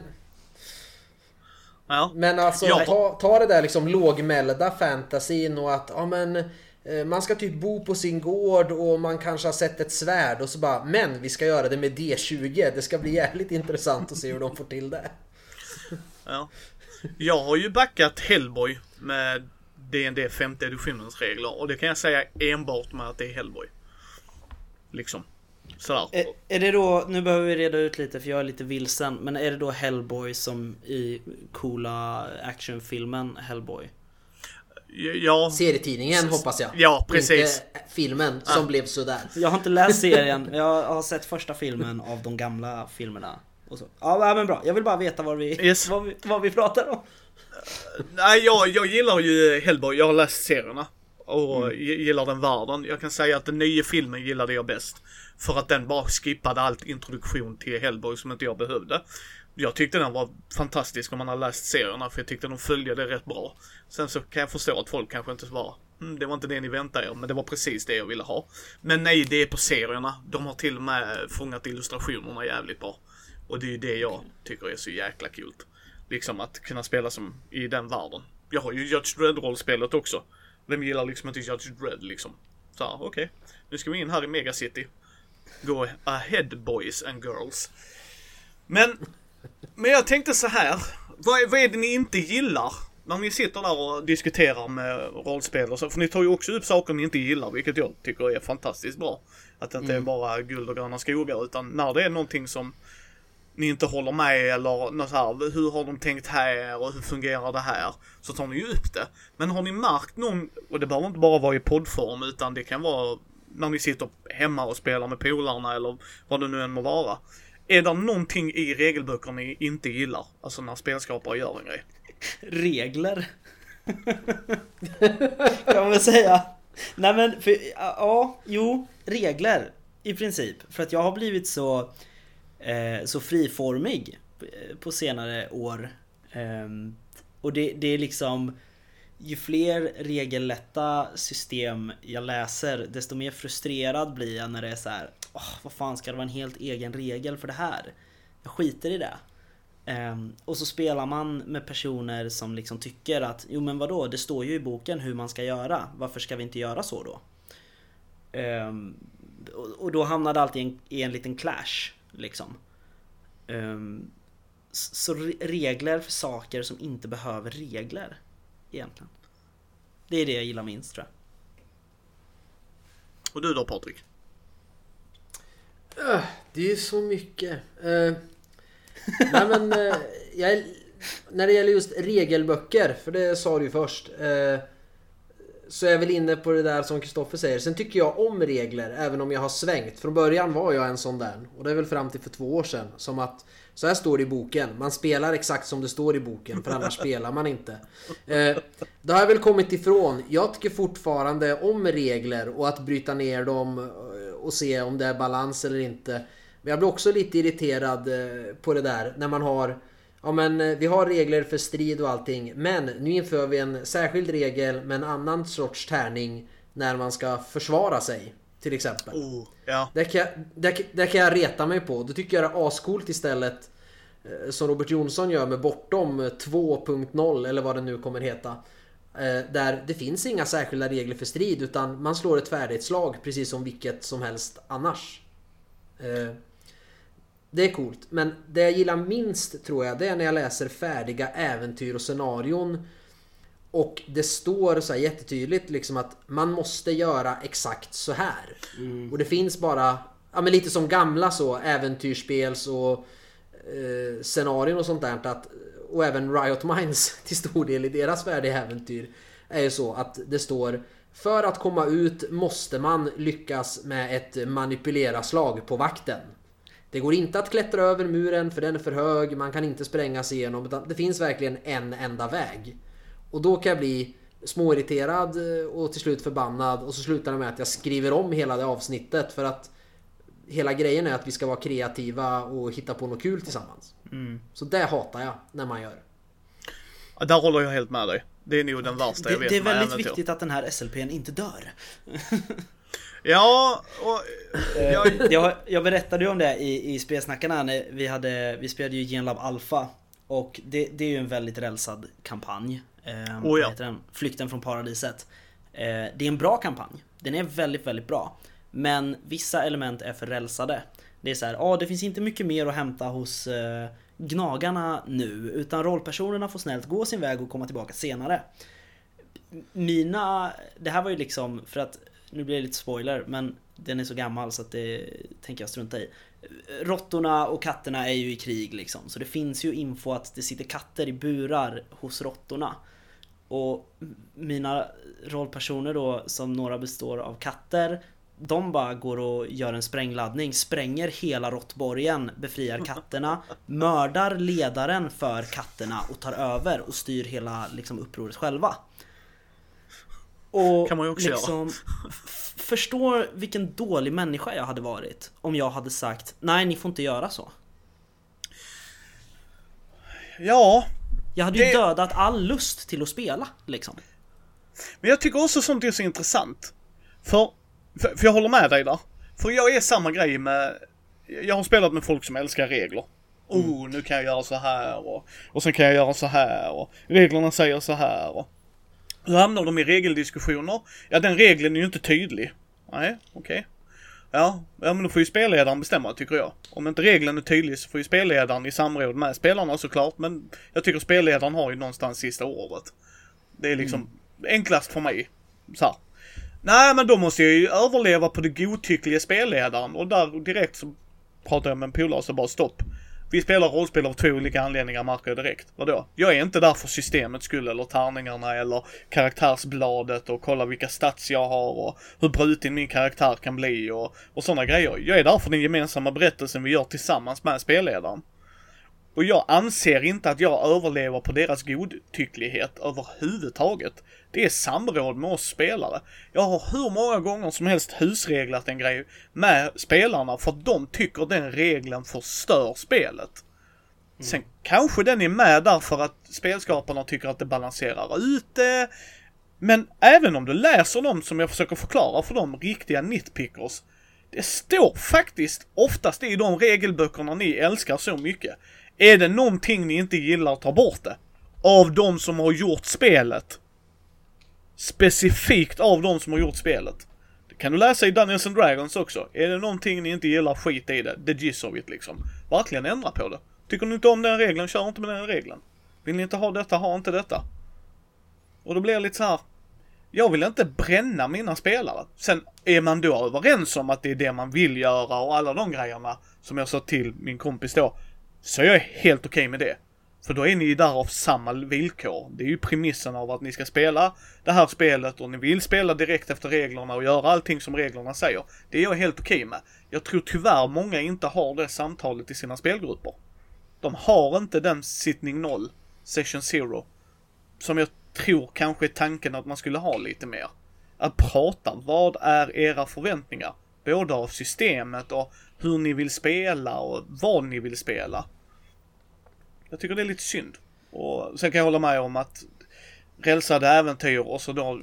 [SPEAKER 1] Ja.
[SPEAKER 3] Men alltså ta, ta det där liksom lågmälda fantasin och att ja men man ska typ bo på sin gård och man kanske har sett ett svärd och så bara Men vi ska göra det med D20 Det ska bli jävligt intressant att se hur de får till det (laughs)
[SPEAKER 1] Ja. Jag har ju backat Hellboy med D&D 5 editionens regler och det kan jag säga enbart med att det är Hellboy. Liksom. Sådär.
[SPEAKER 2] Är, är det då, nu behöver vi reda ut lite för jag är lite vilsen, men är det då Hellboy som i coola actionfilmen Hellboy?
[SPEAKER 1] Ja,
[SPEAKER 3] Serietidningen hoppas jag.
[SPEAKER 1] Ja, precis.
[SPEAKER 3] Inte filmen som blev sådär.
[SPEAKER 2] Jag har inte läst serien, (laughs) jag har sett första filmen av de gamla filmerna. Och så. Ja men bra, jag vill bara veta vad vi,
[SPEAKER 1] Yes.
[SPEAKER 2] vad vi, vad vi pratar om.
[SPEAKER 1] Nej, jag, jag gillar ju Hellboy. Jag har läst serierna. Och gillar den världen. Jag kan säga att den nya filmen gillade jag bäst. För att den bara skippade allt introduktion till Hellboy som inte jag behövde. Jag tyckte den var fantastisk om man har läst serierna för jag tyckte de följde det rätt bra. Sen så kan jag förstå att folk kanske inte var mm, det var inte det ni väntade er, men det var precis det jag ville ha. Men nej, det är på serierna. De har till och med fångat illustrationerna jävligt bra. Och det är ju det jag tycker är så jäkla kul. Liksom att kunna spela som i den världen. Jag har ju Judge Dredd-rollspelet också. Vem gillar liksom inte Judge Dredd liksom? Så okej. Nu ska vi in här i Megacity. Go ahead boys and girls. Men, men jag tänkte så här. Vad är, vad är det ni inte gillar? När ni sitter där och diskuterar med rollspel och så. För ni tar ju också upp saker ni inte gillar, vilket jag tycker är fantastiskt bra. Att det inte är bara guld och gröna skogar, utan när det är någonting som ni inte håller med eller något så här, hur har de tänkt här och hur fungerar det här? Så tar ni ju upp det. Men har ni märkt någon, och det behöver inte bara vara i poddform utan det kan vara när ni sitter hemma och spelar med polarna eller vad det nu än må vara. Är det någonting i regelböcker ni inte gillar? Alltså när spelskapare gör en grej.
[SPEAKER 2] Regler. (laughs) kan man väl säga. Nej men, för, ja, jo, regler. I princip. För att jag har blivit så, eh, så friformig eh, på senare år. Eh, och det, det är liksom ju fler regellätta system jag läser, desto mer frustrerad blir jag när det är så här. Oh, vad fan ska det vara en helt egen regel för det här? Jag skiter i det. Um, och så spelar man med personer som liksom tycker att jo men vadå, det står ju i boken hur man ska göra. Varför ska vi inte göra så då? Um, och, och då hamnar det alltid i en, i en liten clash liksom. Um, så regler för saker som inte behöver regler egentligen. Det är det jag gillar minst tror jag.
[SPEAKER 1] Och du då Patrik?
[SPEAKER 3] Äh, det är ju så mycket. Uh, nej men, uh, jag när det gäller just regelböcker, för det sa du ju först. Uh, så är jag väl inne på det där som Kristoffer säger. Sen tycker jag om regler, även om jag har svängt. Från början var jag en sån där. Och det är väl fram till för två år sedan. Som att, så här står det i boken. Man spelar exakt som det står i boken, för annars spelar man inte. Eh, det har jag väl kommit ifrån. Jag tycker fortfarande om regler och att bryta ner dem och se om det är balans eller inte. Men jag blir också lite irriterad eh, på det där när man har Ja men eh, vi har regler för strid och allting men nu inför vi en särskild regel med en annan sorts tärning när man ska försvara sig. Till exempel.
[SPEAKER 1] Oh, ja.
[SPEAKER 3] Det kan, jag, det, det kan jag reta mig på. Då tycker jag det är ascoolt istället eh, som Robert Jonsson gör med Bortom 2.0 eller vad det nu kommer heta. Eh, där det finns inga särskilda regler för strid utan man slår ett färdighetsslag precis som vilket som helst annars. Det är coolt. Men det jag gillar minst tror jag, det är när jag läser färdiga äventyr och scenarion. Och det står så här jättetydligt liksom att man måste göra exakt så här. Mm. Och det finns bara, ja men lite som gamla så, äventyrsspels och eh, scenarion och sånt där. Att, och även Riot Minds (laughs) till stor del i deras färdiga äventyr. Är ju så att det står För att komma ut måste man lyckas med ett manipulera-slag på vakten. Det går inte att klättra över muren för den är för hög, man kan inte spränga sig igenom. Utan det finns verkligen en enda väg. Och då kan jag bli småirriterad och till slut förbannad och så slutar det med att jag skriver om hela det avsnittet för att hela grejen är att vi ska vara kreativa och hitta på något kul tillsammans.
[SPEAKER 2] Mm.
[SPEAKER 3] Så det hatar jag när man gör.
[SPEAKER 1] Ja, där håller jag helt med dig. Det är nog den värsta
[SPEAKER 2] det,
[SPEAKER 1] jag vet
[SPEAKER 2] Det är väldigt viktigt att den här SLPn inte dör. (laughs)
[SPEAKER 1] Ja, och... Jag,
[SPEAKER 2] jag, jag berättade ju om det i, i spelsnackarna när vi hade, vi spelade ju Genlab Alpha och det, det är ju en väldigt rälsad kampanj. Eh,
[SPEAKER 1] Oh ja.
[SPEAKER 2] vad heter den? Flykten från paradiset. Eh, det är en bra kampanj. Den är väldigt, väldigt bra. Men vissa element är för rälsade. Det är så här, ja det finns inte mycket mer att hämta hos eh, Gnagarna nu, utan rollpersonerna får snällt gå sin väg och komma tillbaka senare. Mina, det här var ju liksom, för att, nu blir det lite spoiler, men den är så gammal så att det tänker jag strunta i. Råttorna och katterna är ju i krig liksom, så det finns ju info att det sitter katter i burar hos råttorna. Och mina rollpersoner då, som några består av katter, de bara går och gör en sprängladdning, spränger hela råttborgen, befriar (laughs) katterna, mördar ledaren för katterna och tar över och styr hela liksom, upproret själva. Och
[SPEAKER 1] Kan man ju också
[SPEAKER 2] liksom, f- förstår vilken dålig människa jag hade varit om jag hade sagt nej ni får inte göra så.
[SPEAKER 1] Ja,
[SPEAKER 2] Jag hade ju
[SPEAKER 1] Det-
[SPEAKER 2] dödat all lust till att spela liksom.
[SPEAKER 1] men jag tycker också sånt är så intressant. För, för, för jag håller med dig där. För jag är samma grej med, jag har spelat med folk som älskar regler. Oh, nu kan jag göra så här och, och sen kan jag göra så här och reglerna säger så här och. Hur hamnar de i regeldiskussioner? Ja, den regeln är ju inte tydlig. Nej, okej. Ja, ja, men då får ju spelledaren bestämma tycker jag. Om inte regeln är tydlig så får ju spelledaren i samråd med spelarna såklart, men jag tycker spelledaren har ju någonstans sista ordet. Det är liksom enklast för mig. Så här. Nej, men då måste jag ju överleva på det godtyckliga spelledaren och där direkt så pratar jag med en polare och så bara stopp. Vi spelar rollspel av två olika anledningar märker jag direkt. Vadå? Jag är inte där för systemets skull eller tärningarna eller karaktärsbladet och kolla vilka stats jag har och hur bruten min karaktär kan bli och, och sådana grejer. Jag är där för den gemensamma berättelsen vi gör tillsammans med spelledaren. Och jag anser inte att jag överlever på deras godtycklighet överhuvudtaget. Det är samråd med oss spelare. Jag har hur många gånger som helst husreglat en grej med spelarna för att de tycker den regeln förstör spelet. Sen kanske den är med därför att spelskaparna tycker att det balanserar ut det. Men även om du läser dem som jag försöker förklara för de riktiga nitpickers. Det står faktiskt oftast i de regelböckerna ni älskar så mycket. Är det någonting ni inte gillar, ta bort det. Av de som har gjort spelet. Specifikt av de som har gjort spelet. Det kan du läsa i Dungeons and Dragons också. Är det någonting ni inte gillar, skit i det. The gist of it liksom. Verkligen ändra på det. Tycker ni inte om den regeln, kör inte med den regeln. Vill ni inte ha detta, ha inte detta. Och då blir det lite så här. Jag vill inte bränna mina spelare. Sen är man då överens om att det är det man vill göra och alla de grejerna som jag sa till min kompis då. Så jag är helt okej med det. För då är ni ju där av samma villkor. Det är ju premissen av att ni ska spela det här spelet och ni vill spela direkt efter reglerna och göra allting som reglerna säger. Det är jag helt okej med. Jag tror tyvärr många inte har det samtalet i sina spelgrupper. De har inte den sittning 0, session 0, som jag tror kanske är tanken att man skulle ha lite mer. Att prata, vad är era förväntningar? Både av systemet och hur ni vill spela och vad ni vill spela. Jag tycker det är lite synd. Och sen kan jag hålla med om att rälsade äventyr och så då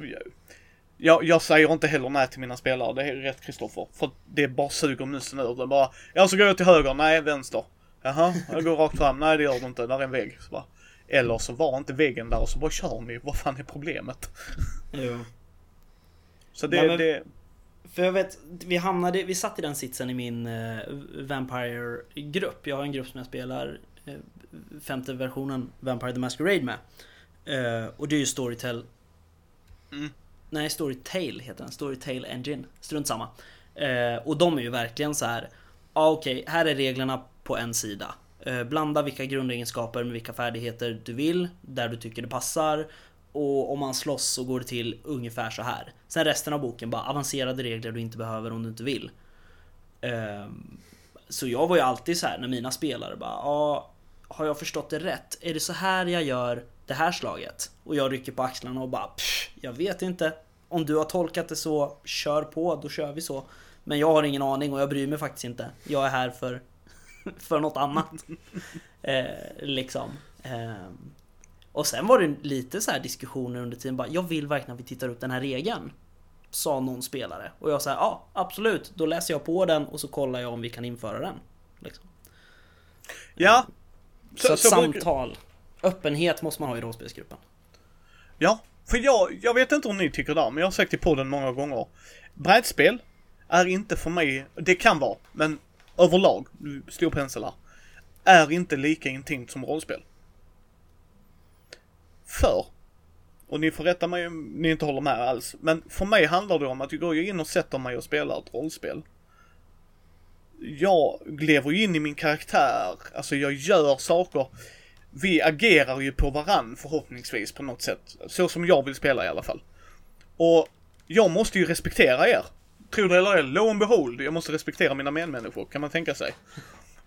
[SPEAKER 1] jag, jag säger inte heller nej till mina spelare, det är rätt Kristoffer. För det bara suger musen ur. Det bara, ja så går jag till höger, nej vänster. Jaha, jag går rakt fram, nej det gör du inte, där är en vägg. Så bara, eller så var inte väggen där och så bara kör ni, vad fan är problemet?
[SPEAKER 2] Jo. (laughs)
[SPEAKER 1] Så det,
[SPEAKER 2] men-
[SPEAKER 1] det,
[SPEAKER 2] För jag vet, vi hamnade, vi satt i den sitsen i min eh, Vampire-grupp. Jag har en grupp som jag spelar eh, femte versionen Vampire the Masquerade med. Eh, och det är ju Storytel...
[SPEAKER 1] Mm.
[SPEAKER 2] Nej, Storytale heter den. Storytale Engine. Strunt samma. Och de är ju verkligen så här. Ja ah, okej, här är reglerna på en sida. Blanda vilka grundegenskaper med vilka färdigheter du vill, där du tycker det passar. Och om man slåss så går det till ungefär så här. Sen resten av boken bara avancerade regler du inte behöver om du inte vill. Ehm, Så jag var ju alltid så här när mina spelare bara ja, har jag förstått det rätt? Är det så här jag gör det här slaget? Och jag rycker på axlarna och bara "Pff, jag vet inte. Om du har tolkat det så, kör på, då kör vi så. Men jag har ingen aning och jag bryr mig faktiskt inte. Jag är här för, (laughs) för något annat. (laughs) eh, liksom. Ehm, och sen var det lite så här diskussioner under tiden bara, jag vill verkligen att vi tittar upp den här regeln. Sa någon spelare. Och jag sa ja absolut, då läser jag på den och så kollar jag om vi kan införa den. Liksom.
[SPEAKER 1] ja.
[SPEAKER 2] Så,
[SPEAKER 1] så brukar-
[SPEAKER 2] samtal, öppenhet måste man ha i rollspelsgruppen.
[SPEAKER 1] Ja, för jag, jag vet inte om ni tycker det, men jag har sagt i podden många gånger. Brädspel är inte för mig, det kan vara, men överlag, stor pensel här, är inte lika intimt som rollspel. För, och ni får rätta mig om ni inte håller med alls, men för mig handlar det om att jag går ju in och sätter mig och spelar ett rollspel. Jag lever ju in i min karaktär, alltså jag gör saker. vi agerar ju på varann förhoppningsvis på något sätt. Så som jag vill spela i alla fall. Och jag måste ju respektera er. Tror det eller ej, lo and behold, jag måste respektera mina medmänniskor, kan man tänka sig.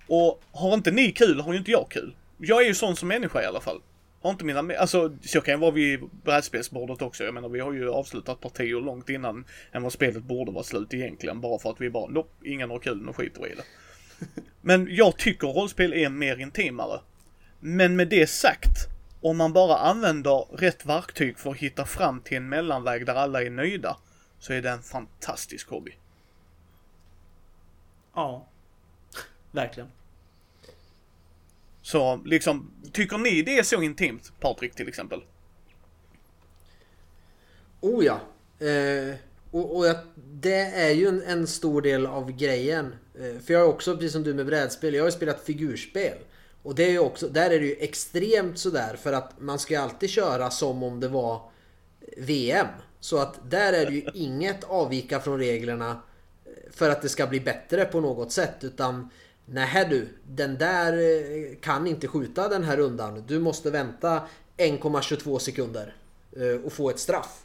[SPEAKER 1] Och har inte ni kul har ju inte jag kul. Jag är ju sån som människa i alla fall. Har inte mina, alltså så kan vara vid brädspelsbordet också. Jag menar vi har ju avslutat partier långt innan än vad spelet borde vara slut egentligen. Bara för att vi bara, nopp, ingen har kul, nu skiter vi i det. (laughs) Men jag tycker rollspel är mer intimare. Men med det sagt, om man bara använder rätt verktyg för att hitta fram till en mellanväg där alla är nöjda, så är det en fantastisk hobby.
[SPEAKER 2] Ja. (laughs) Verkligen.
[SPEAKER 1] Så liksom, tycker ni det är så intimt, Patrik till exempel?
[SPEAKER 3] Oh ja. Eh, och och jag, det är ju en, en stor del av grejen. Eh, för jag har också, precis som du med brädspel, jag har ju spelat figurspel. Och det är ju också, där är det ju extremt sådär för att man ska alltid köra som om det var VM. Så att där är det ju (laughs) inget avvika från reglerna för att det ska bli bättre på något sätt. Utan nej du, den där eh, kan inte skjuta den här rundan. Du måste vänta 1,22 sekunder eh, och få ett straff.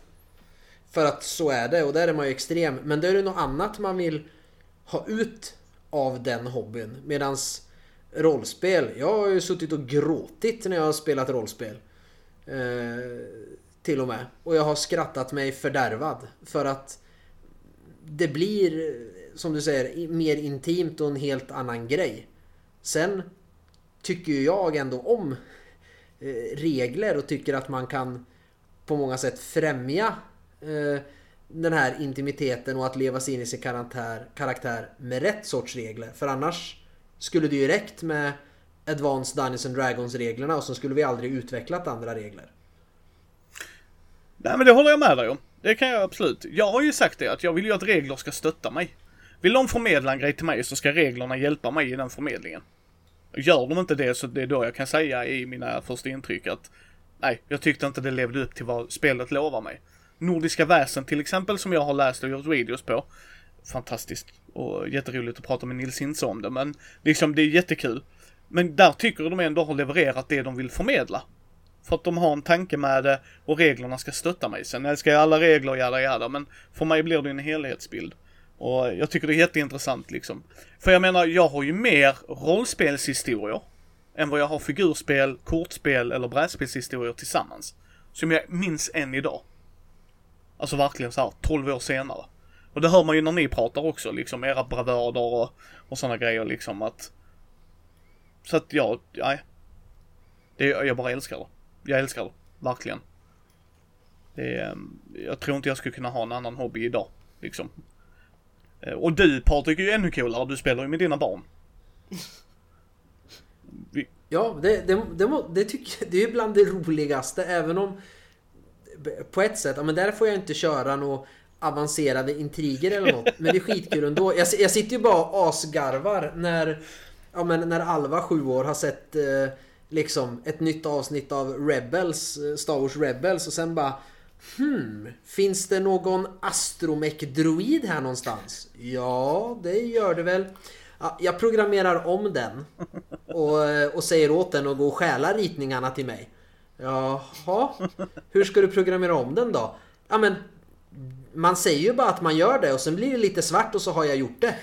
[SPEAKER 3] För att så är det och där är man ju extrem. Men då är det något annat man vill ha ut av den hobbyn. Medans rollspel, jag har ju suttit och gråtit när jag har spelat rollspel. Eh, till och med. Och jag har skrattat mig fördärvad. För att det blir, som du säger, mer intimt och en helt annan grej. Sen tycker ju jag ändå om eh, regler och tycker att man kan på många sätt främja eh, den här intimiteten och att leva sig in i sin karaktär, karaktär med rätt sorts regler. För annars skulle det ju räckt med Advanced Dungeons and Dragons reglerna och så skulle vi aldrig utvecklat andra regler.
[SPEAKER 1] Nej men det håller jag med dig om. Det kan jag absolut. Jag har ju sagt det att jag vill ju att regler ska stötta mig. Vill de förmedla en grej till mig så ska reglerna hjälpa mig i den förmedlingen. Gör de inte det så det är då jag kan säga i mina första intryck att nej, jag tyckte inte det levde upp till vad spelet lovar mig. Nordiska väsen till exempel som jag har läst och gjort videos på. Fantastiskt och jätteroligt att prata med Nils Hintze om det men liksom det är jättekul. Men där tycker de ändå har levererat det de vill förmedla. För att de har en tanke med det och reglerna ska stötta mig. Sen älskar jag alla regler, jada jada, men för mig blir det en helhetsbild. Och jag tycker det är jätteintressant liksom. För jag menar, jag har ju mer rollspelshistorier än vad jag har figurspel, kortspel eller brädspelshistorier tillsammans. Som jag minns än idag. Alltså verkligen så här 12 år senare. Och det hör man ju när ni pratar också, liksom era bravader och, och sådana grejer liksom att... Så att ja, nej. Det, jag bara älskar det. Jag älskar det, verkligen. Det ehm, jag tror inte jag skulle kunna ha en annan hobby idag, liksom. Eh, och du Patrik är ju ännu coolare, du spelar ju med dina barn. (laughs)
[SPEAKER 3] Vi... Ja, det, det, det, det tycker det är bland det roligaste, även om på ett sätt, ja men där får jag inte köra några avancerade intriger eller något. Men det är skitkul ändå. Jag, jag sitter ju bara och asgarvar när, ja men när Alva, sju år, har sett eh, liksom ett nytt avsnitt av Rebels, eh, Star Wars Rebels och sen bara Hmm, finns det någon astromech-droid här någonstans? Ja, det gör det väl. Ja, jag programmerar om den och, och säger åt den att gå och stjäla ritningarna till mig. Jaha, hur ska du programmera om den då? Ja men man säger ju bara att man gör det och sen blir det lite svart och så har jag gjort det.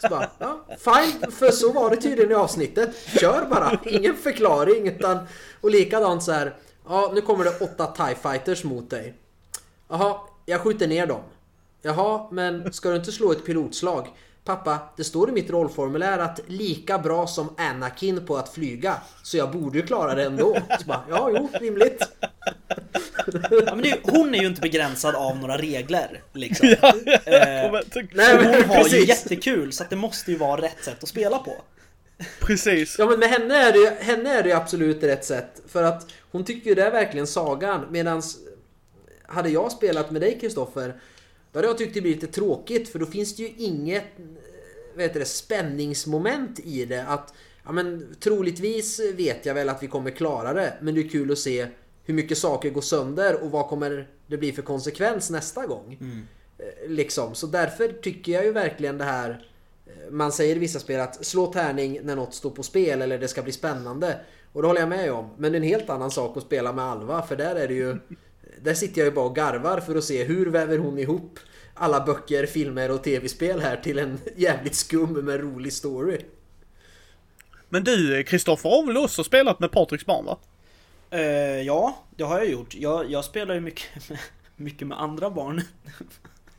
[SPEAKER 3] Så bara, ja, fine, för så var det tydligen i avsnittet. Kör bara, ingen förklaring utan... Och likadant så här. Ja, nu kommer det åtta TIE Fighters mot dig. Jaha, jag skjuter ner dem. Jaha, men ska du inte slå ett pilotslag? Pappa, det står i mitt rollformulär att lika bra som Anakin på att flyga. Så jag borde ju klara det ändå. Så bara, ja, jo, rimligt.
[SPEAKER 2] Ja, men det, hon är ju inte begränsad av några regler. Liksom. (laughs) Ja, eh, Nej, hon har precis. ju jättekul så att det måste ju vara rätt sätt att spela på.
[SPEAKER 1] Precis.
[SPEAKER 3] Ja men med henne är det, henne är det absolut rätt sätt. För att hon tycker ju det är verkligen sagan. Medans hade jag spelat med dig Kristoffer då hade jag tyckt det blivit lite tråkigt för då finns det ju inget vad heter det, spänningsmoment i det. Att ja, men, troligtvis vet jag väl att vi kommer klara det men det är kul att se hur mycket saker går sönder och vad kommer det bli för konsekvens nästa gång. Mm. Liksom, så därför tycker jag ju verkligen det här man säger i vissa spel att slå tärning när något står på spel eller det ska bli spännande. Och det håller jag med om. Men det är en helt annan sak att spela med Alva för där är det ju... (laughs) Där sitter jag ju bara och garvar för att se hur väver hon ihop alla böcker, filmer och tv-spel här till en (laughs) jävligt skum men rolig story.
[SPEAKER 1] Men du, Kristoffer har väl också spelat med Patriks barn va?
[SPEAKER 2] Eh, ja, det har jag gjort. Jag, jag spelar ju mycket med, (laughs) mycket med andra barn.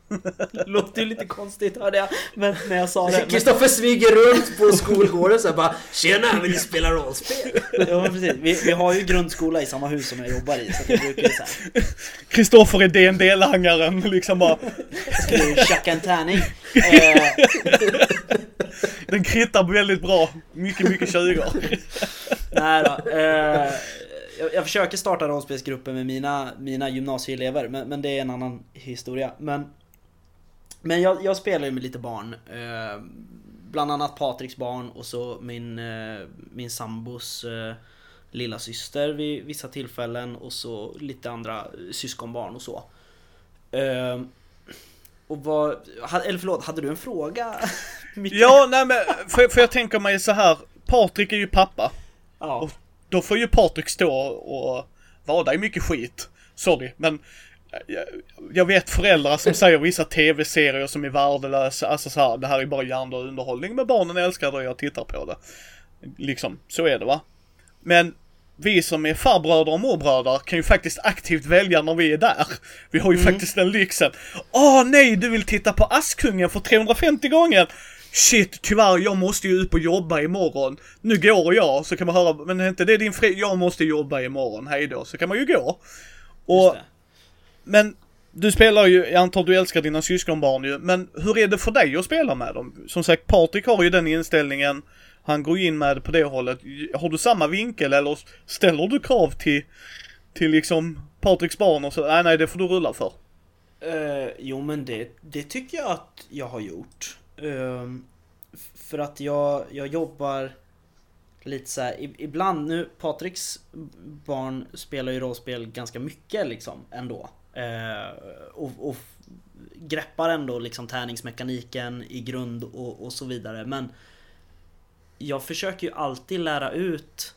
[SPEAKER 2] (laughs) Låter ju lite konstigt hörde jag, men när jag sa det. Men,
[SPEAKER 3] Kristoffer smyger runt på skolgården så bara Tjena, vill ni spela rollspel? (laughs)
[SPEAKER 2] ja, precis. Vi, vi har ju grundskola i samma hus som jag jobbar i, så brukar
[SPEAKER 1] Kristoffer är DND-langaren liksom bara.
[SPEAKER 2] ska du tjacka en tärning? Eh,
[SPEAKER 1] Den krittar väldigt bra. Mycket, mycket 20
[SPEAKER 2] nej då. Eh, jag, jag försöker starta rollspelsgrupper med mina, mina gymnasieelever, men, men det är en annan historia. Men, men jag, jag spelar ju med lite barn. Eh, bland annat Patriks barn och så min, eh, min sambos eh, lilla syster vid vissa tillfällen och så lite andra syskonbarn och så. Eh, och vad, eller förlåt, hade du en fråga? (laughs)
[SPEAKER 1] Ja, nej men för, för jag tänker mig så här. Patrik är ju pappa.
[SPEAKER 2] ja.
[SPEAKER 1] Då får ju Patrik stå och vada i mycket skit. Sorry, men jag, jag vet föräldrar som säger vissa tv-serier som är värdelösa. Alltså så här, det här är bara hjärndöd underhållning. Men barnen älskar det och jag tittar på det. Liksom, så är det va. Men vi som är farbröder och morbröder kan ju faktiskt aktivt välja när vi är där. Vi har ju faktiskt den lyxen. Åh nej, du vill titta på Askungen för 350 gånger! Shit, tyvärr, jag måste ju upp och jobba imorgon. Nu går jag, så kan man höra, men är inte det din fri... Jag måste jobba imorgon, hej då. Så kan man ju gå. Och men du spelar ju, jag antar du älskar dina syskonbarn ju, men hur är det för dig att spela med dem? Som sagt, Patrik har ju den inställningen, han går in med det på det hållet. Har du samma vinkel eller ställer du krav till, till liksom Patriks barn och så, nej nej det får du rulla för.
[SPEAKER 2] Uh, jo men det, det tycker jag att jag har gjort. Uh, för att jag, jag jobbar lite så här, ibland nu, Patriks barn spelar ju rollspel ganska mycket liksom ändå. Eh, och, och greppar ändå liksom tärningsmekaniken i grund och, och så vidare. Men jag försöker ju alltid lära ut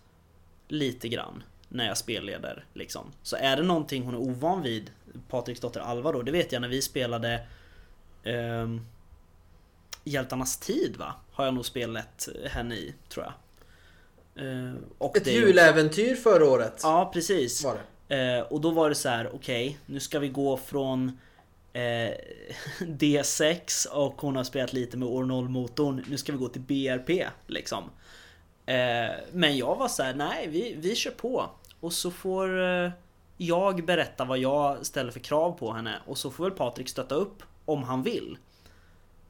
[SPEAKER 2] lite grann när jag spelleder liksom. Så är det någonting hon är ovan vid, Patriks dotter Alva då, det vet jag när vi spelade ehm, Hjältarnas tid va? Har jag nog spelat henne i, tror jag. Eh,
[SPEAKER 3] Ett juläventyr förra året
[SPEAKER 2] Ja, precis.
[SPEAKER 3] var det.
[SPEAKER 2] Eh, och då var det så här, okej, nu ska vi gå från eh, (laughs) D6 och hon har spelat lite med år 0-motorn. Nu ska vi gå till BRP liksom. Eh, men jag var så här, nej, vi, vi kör på. Och så får eh, jag berätta vad jag ställer för krav på henne och så får väl Patrik stötta upp om han vill.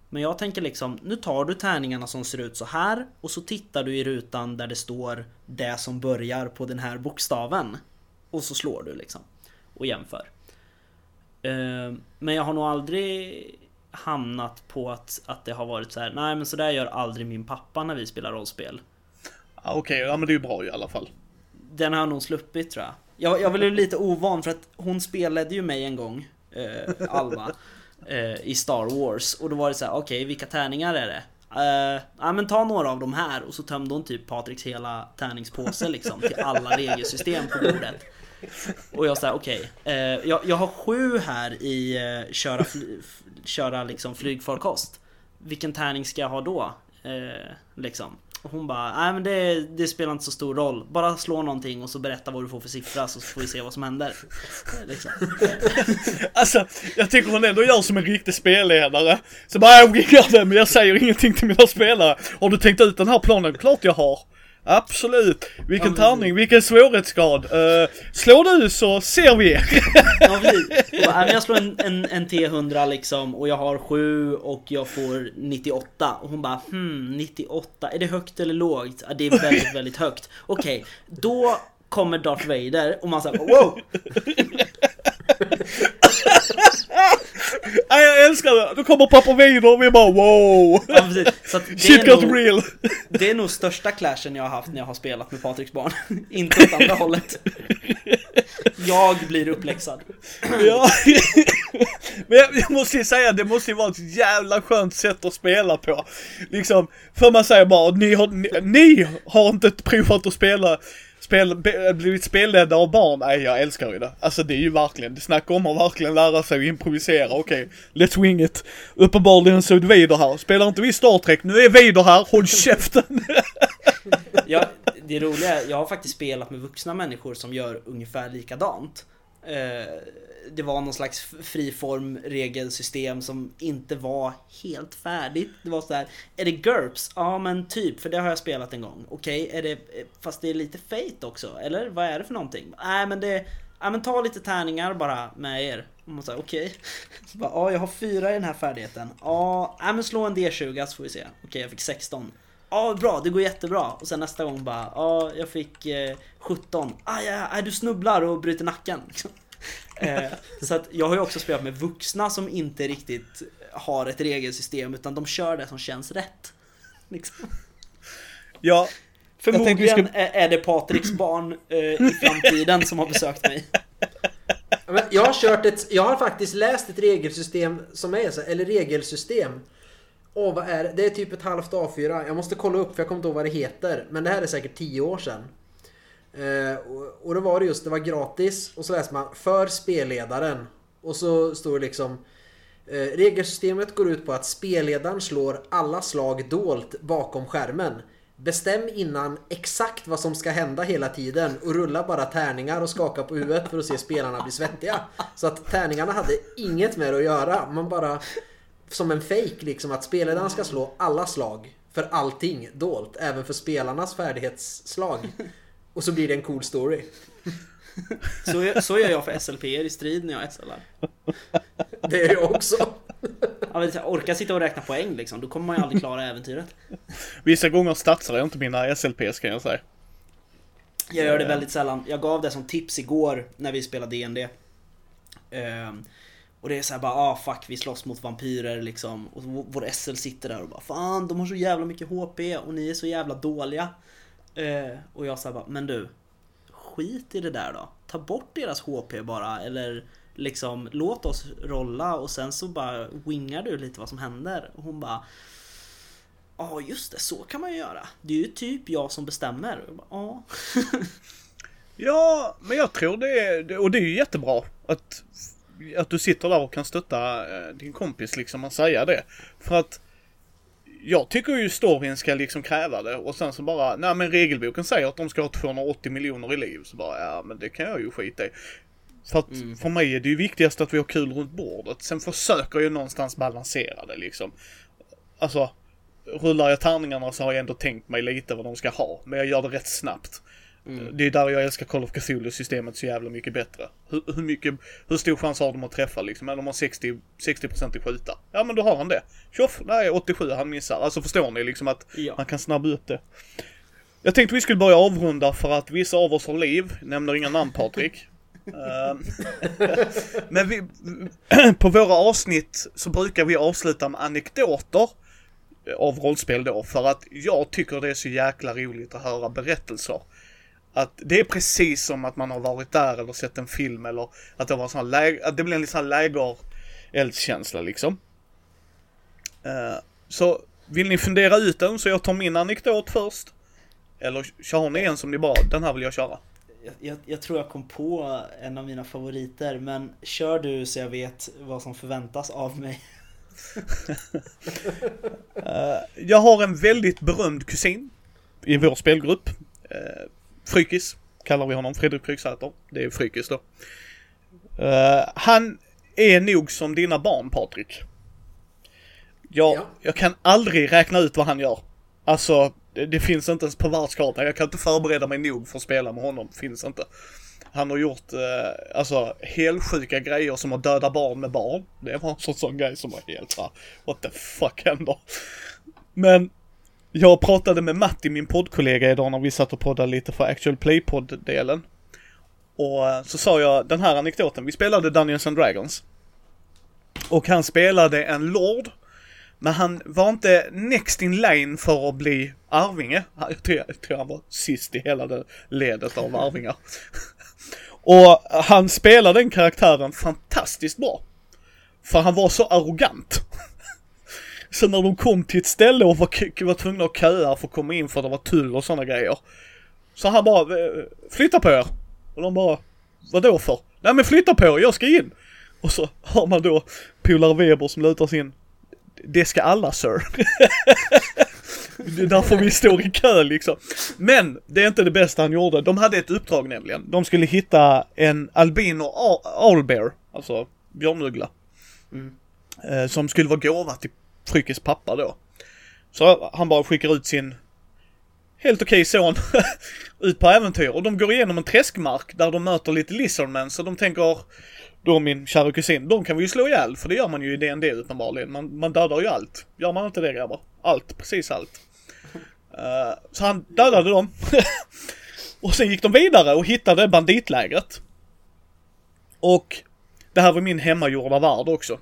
[SPEAKER 2] Men jag tänker liksom, nu tar du tärningarna som ser ut så här och så tittar du i rutan där det står det som börjar på den här bokstaven. Och så slår du liksom. Och jämför. Eh, Men jag har nog aldrig hamnat på att, att det har varit så här. nej men så där gör aldrig min pappa när vi spelar rollspel.
[SPEAKER 1] Ja, Okej, ja men det är ju bra i alla fall.
[SPEAKER 2] Den har jag nog sluppit tror jag. Jag, jag ju lite ovan för att hon spelade ju mig en gång, eh, Alva, (laughs) eh, i Star Wars. Och då var det så här: okej vilka tärningar är det? Eh, ja men ta några av de här och så tömde hon typ Patriks hela tärningspåse liksom till alla regelsystem på bordet. Och jag sa okej, eh, jag, jag har sju här i eh, köra, fly, f- köra liksom flygfarkost. Vilken tärning ska jag ha då? Eh, liksom. Och hon bara, nej men det, det spelar inte så stor roll. Bara slå någonting och så berätta vad du får för siffra så får vi se vad som händer. Eh, liksom. (laughs)
[SPEAKER 1] Alltså, jag tycker hon ändå gör som en riktig spelledare. Så bara, jag gör det, men jag säger ingenting till mina spelare. Har du tänkt ut den här planen? Klart jag har. Absolut. Vilken
[SPEAKER 2] Ja,
[SPEAKER 1] tärning, vilken svårighetsgrad. Uh, slår du så ser vi er.
[SPEAKER 2] Ja. Och bara, "Nej, men jag slår en, en, en T100 liksom och jag har 7 och jag får 98 och hon bara hmm 98, är det högt eller lågt? Ja, det är väldigt (laughs) väldigt högt. Okej, då kommer Darth Vader och man säger wow! (laughs)
[SPEAKER 1] Nej, jag älskar det! Då kommer pappa Vader och vi bara wow!
[SPEAKER 2] Ja, precis. Så att det,
[SPEAKER 1] Shit got
[SPEAKER 2] nog,
[SPEAKER 1] real!
[SPEAKER 2] det är nog största clashen jag har haft när jag har spelat med Patriks barn. (laughs) Inte åt andra hållet. Jag blir uppläxad.
[SPEAKER 1] Ja. Men jag, jag måste ju säga, det måste ju vara ett jävla skönt sätt att spela på. Liksom, för man säger bara, ni har, ni, ni har inte provat att spela spel, be, äh, blivit spelledda av barn, nej jag älskar ju det. Alltså det är ju verkligen, det snackar om att verkligen lära sig att improvisera, okej, okay, let's wing it. Uppenbarligen så är det Vader här, spelar inte vi Star Trek, nu är Vader här, håll käften!
[SPEAKER 2] Ja, det roliga är, jag har faktiskt spelat med vuxna människor som gör ungefär likadant. Eh, det var någon slags friform regelsystem som inte var helt färdigt. Det var så här, är det GURPS? Ja men typ, för det har jag spelat en gång. Okej, okay, är det, fast det är lite Fate också, eller vad är det för någonting? Nej men det, ja men ta lite tärningar bara med er. Okej. (laughs) Okay. Ja, jag har fyra i den här färdigheten. Ja, men slå en D20 så får vi se. Okej, okay, jag fick 16. Ja, bra, det går jättebra. Och sen nästa gång bara, ja, jag fick eh, 17. Ah, ja, ja, du snubblar och bryter nacken. (laughs) eh, så att jag har ju också spelat med vuxna som inte riktigt har ett regelsystem utan de kör det som känns rätt. (laughs) Liksom.
[SPEAKER 1] Ja.
[SPEAKER 2] Förmodligen ska... är det Patriks barn eh, i framtiden som har besökt mig.
[SPEAKER 3] jag har kört ett, jag har faktiskt läst ett regelsystem som är så, eller regelsystem Åh, vad är det? Det är typ ett halvt A4. Jag måste kolla upp för jag kommer inte ihåg vad det heter. Men det här är säkert 10 år sedan. Eh, och, och då var det just, det var gratis. Och så läser man för spelledaren. Och så står det liksom eh, Regelsystemet går ut på att spelledaren slår alla slag dolt bakom skärmen. Bestäm innan exakt vad som ska hända hela tiden och rulla bara tärningar och skaka på huvudet för att se spelarna bli svettiga. Så att tärningarna hade inget med det att göra. Man bara som en fake liksom att spelledaren ska slå alla slag för allting dolt, även för spelarnas färdighetsslag. (laughs) Och så blir det en cool story.
[SPEAKER 2] Så, så gör jag för SLP i strid när jag SLar.
[SPEAKER 3] Det gör jag också.
[SPEAKER 2] Ja, orka sitta och räkna poäng liksom, då kommer man ju aldrig klara äventyret.
[SPEAKER 1] Vissa gånger statsar jag inte mina SLPs kan jag säga.
[SPEAKER 2] Jag gör det väldigt sällan. Jag gav det som tips igår när vi spelade D&D. Och det är såhär bara ah fuck vi slåss mot vampyrer liksom Och vår SL sitter där och bara fan de har så jävla mycket HP och ni är så jävla dåliga eh, Och jag sa bara men du Skit i det där då Ta bort deras HP bara eller Liksom låt oss rolla och sen så bara wingar du lite vad som händer och hon bara Ja ah, just det, så kan man ju göra. Det är ju typ jag som bestämmer. Ja. (laughs)
[SPEAKER 1] ja, men jag tror det är, och det är ju jättebra att att du sitter där och kan stötta eh, din kompis liksom och säga det. För att jag tycker ju storyn ska liksom kräva det och sen så bara, nej men regelboken säger att de ska ha 280 miljoner i liv. Så bara, ja men det kan jag ju skita i. För att mm. för mig är det ju viktigast att vi har kul runt bordet. Sen försöker jag någonstans balansera det liksom. Alltså, rullar jag tärningarna så har jag ändå tänkt mig lite vad de ska ha. Men jag gör det rätt snabbt. Mm. Det är där jag älskar Call of Cthulhu-systemet så jävla mycket bättre. Hur, hur, mycket, hur stor chans har de att träffa liksom? Men de har 60, 60% i skjuta. Ja men då har han det. Tjoff, nej 87, han missar. Alltså förstår ni liksom att ja. man kan snabba upp det. Jag tänkte vi skulle börja avrunda för att vissa av oss har liv, nämner inga namn Patrik. (laughs) Ehm, (laughs) men vi, (clears throat) på våra avsnitt så brukar vi avsluta med anekdoter av rollspel då för att jag tycker det är så jäkla roligt att höra berättelser. Att det är precis som att man har varit där eller sett en film eller att det var en sån läger, att det blir en sån lägereldskänsla liksom. Uh, så vill ni fundera ut den så jag tar min anekdot först. Eller kör ni en som ni bara, den här vill jag köra.
[SPEAKER 2] Jag, jag, tror jag kom på en av mina favoriter men kör du så jag vet vad som förväntas av mig.
[SPEAKER 1] uh, (laughs) jag har en väldigt berömd kusin i vår spelgrupp. Uh, Frykis kallar vi honom, Fredrik Fryksäter. Det är Frykis då. Uh, han är nog som dina barn Patrik. Jag, ja. jag kan aldrig räkna ut vad han gör. Alltså, det, det finns inte ens på världskartan. Jag kan inte förbereda mig nog för att spela med honom. Finns inte. Han har gjort, eh, alltså, helsjuka grejer som att döda barn med barn. Det var en sån, sån grej som var helt såhär, what the fuck händer? Men jag pratade med Matti, min poddkollega idag när vi satt och poddade lite för Actual Play-podd-delen. Och eh, så sa jag den här anekdoten, vi spelade Dungeons and Dragons. Och han spelade en lord. Men han var inte next in line för att bli arvinge. Jag tror, jag tror han var sist i hela det ledet av arvingar. (laughs) Och han spelade den karaktären fantastiskt bra. För han var så arrogant. (laughs) Så när de kom till ett ställe och var, var tvungna att köa för att komma in för att det var tull och sådana grejer. Så han bara, "Eh, flytta på er. Och de bara, vadå för? Nej men flytta på er, jag ska in. Och så har man då polare Weber som lutar sig in. Det ska alla sir. det (laughs) är därför vi står i kö liksom. Men det är inte det bästa han gjorde. De hade ett uppdrag nämligen. De skulle hitta en albino owlbear, alltså björnuggla. Eh, som skulle vara gåva till Frykes pappa då. Så han bara skickar ut sin helt okej son (laughs) ut på äventyr och de går igenom en träskmark där de möter lite lizardmen så de tänker då min kära kusin, de kan vi ju slå ihjäl för det gör man ju i DND uppenbarligen. Man, man dödar ju allt. Gör man inte det grabbar? Allt, precis allt. Uh, så han dödade dem. (laughs) och sen gick de vidare och hittade banditlägret. Och det här var min hemmagjorda värld också.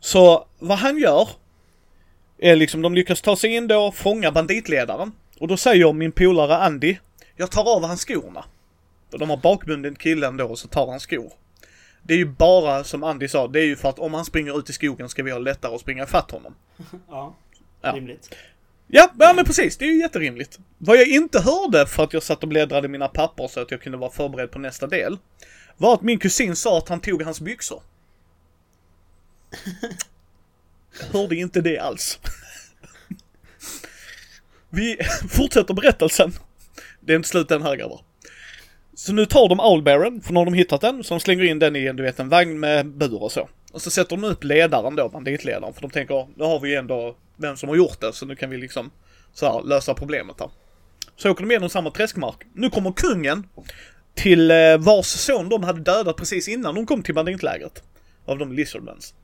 [SPEAKER 1] Så vad han gör är liksom, de lyckas ta sig in då och fånga banditledaren. Och då säger min polare Andy, jag tar av hans skorna. Och de har bakbunden killen då och så tar han skor. Det är ju bara, som Andy sa, det är ju för att om han springer ut i skogen ska vi ha lättare att springa ifatt honom. (laughs)
[SPEAKER 2] Ja,
[SPEAKER 1] Ja.
[SPEAKER 2] rimligt.
[SPEAKER 1] Ja, ja men precis, det är ju jätterimligt. Vad jag inte hörde för att jag satt och bläddrade i mina papper så att jag kunde vara förberedd på nästa del, var att min kusin sa att han tog hans byxor. (laughs) Hörde inte det alls. Vi fortsätter berättelsen. Det är inte slut än här grabbar. Så nu tar de Owlbearen, för nu har de hittat den, så de slänger in den i en, du vet, en vagn med bur och så. Och så sätter de upp ledaren då, banditledaren, för de tänker, nu har vi ju ändå vem som har gjort det, så nu kan vi liksom så här, lösa problemet här. Så åker de igenom samma träskmark. Nu kommer kungen till eh, vars son de hade dödat precis innan de kom till banditlägret. Av de lizardmans.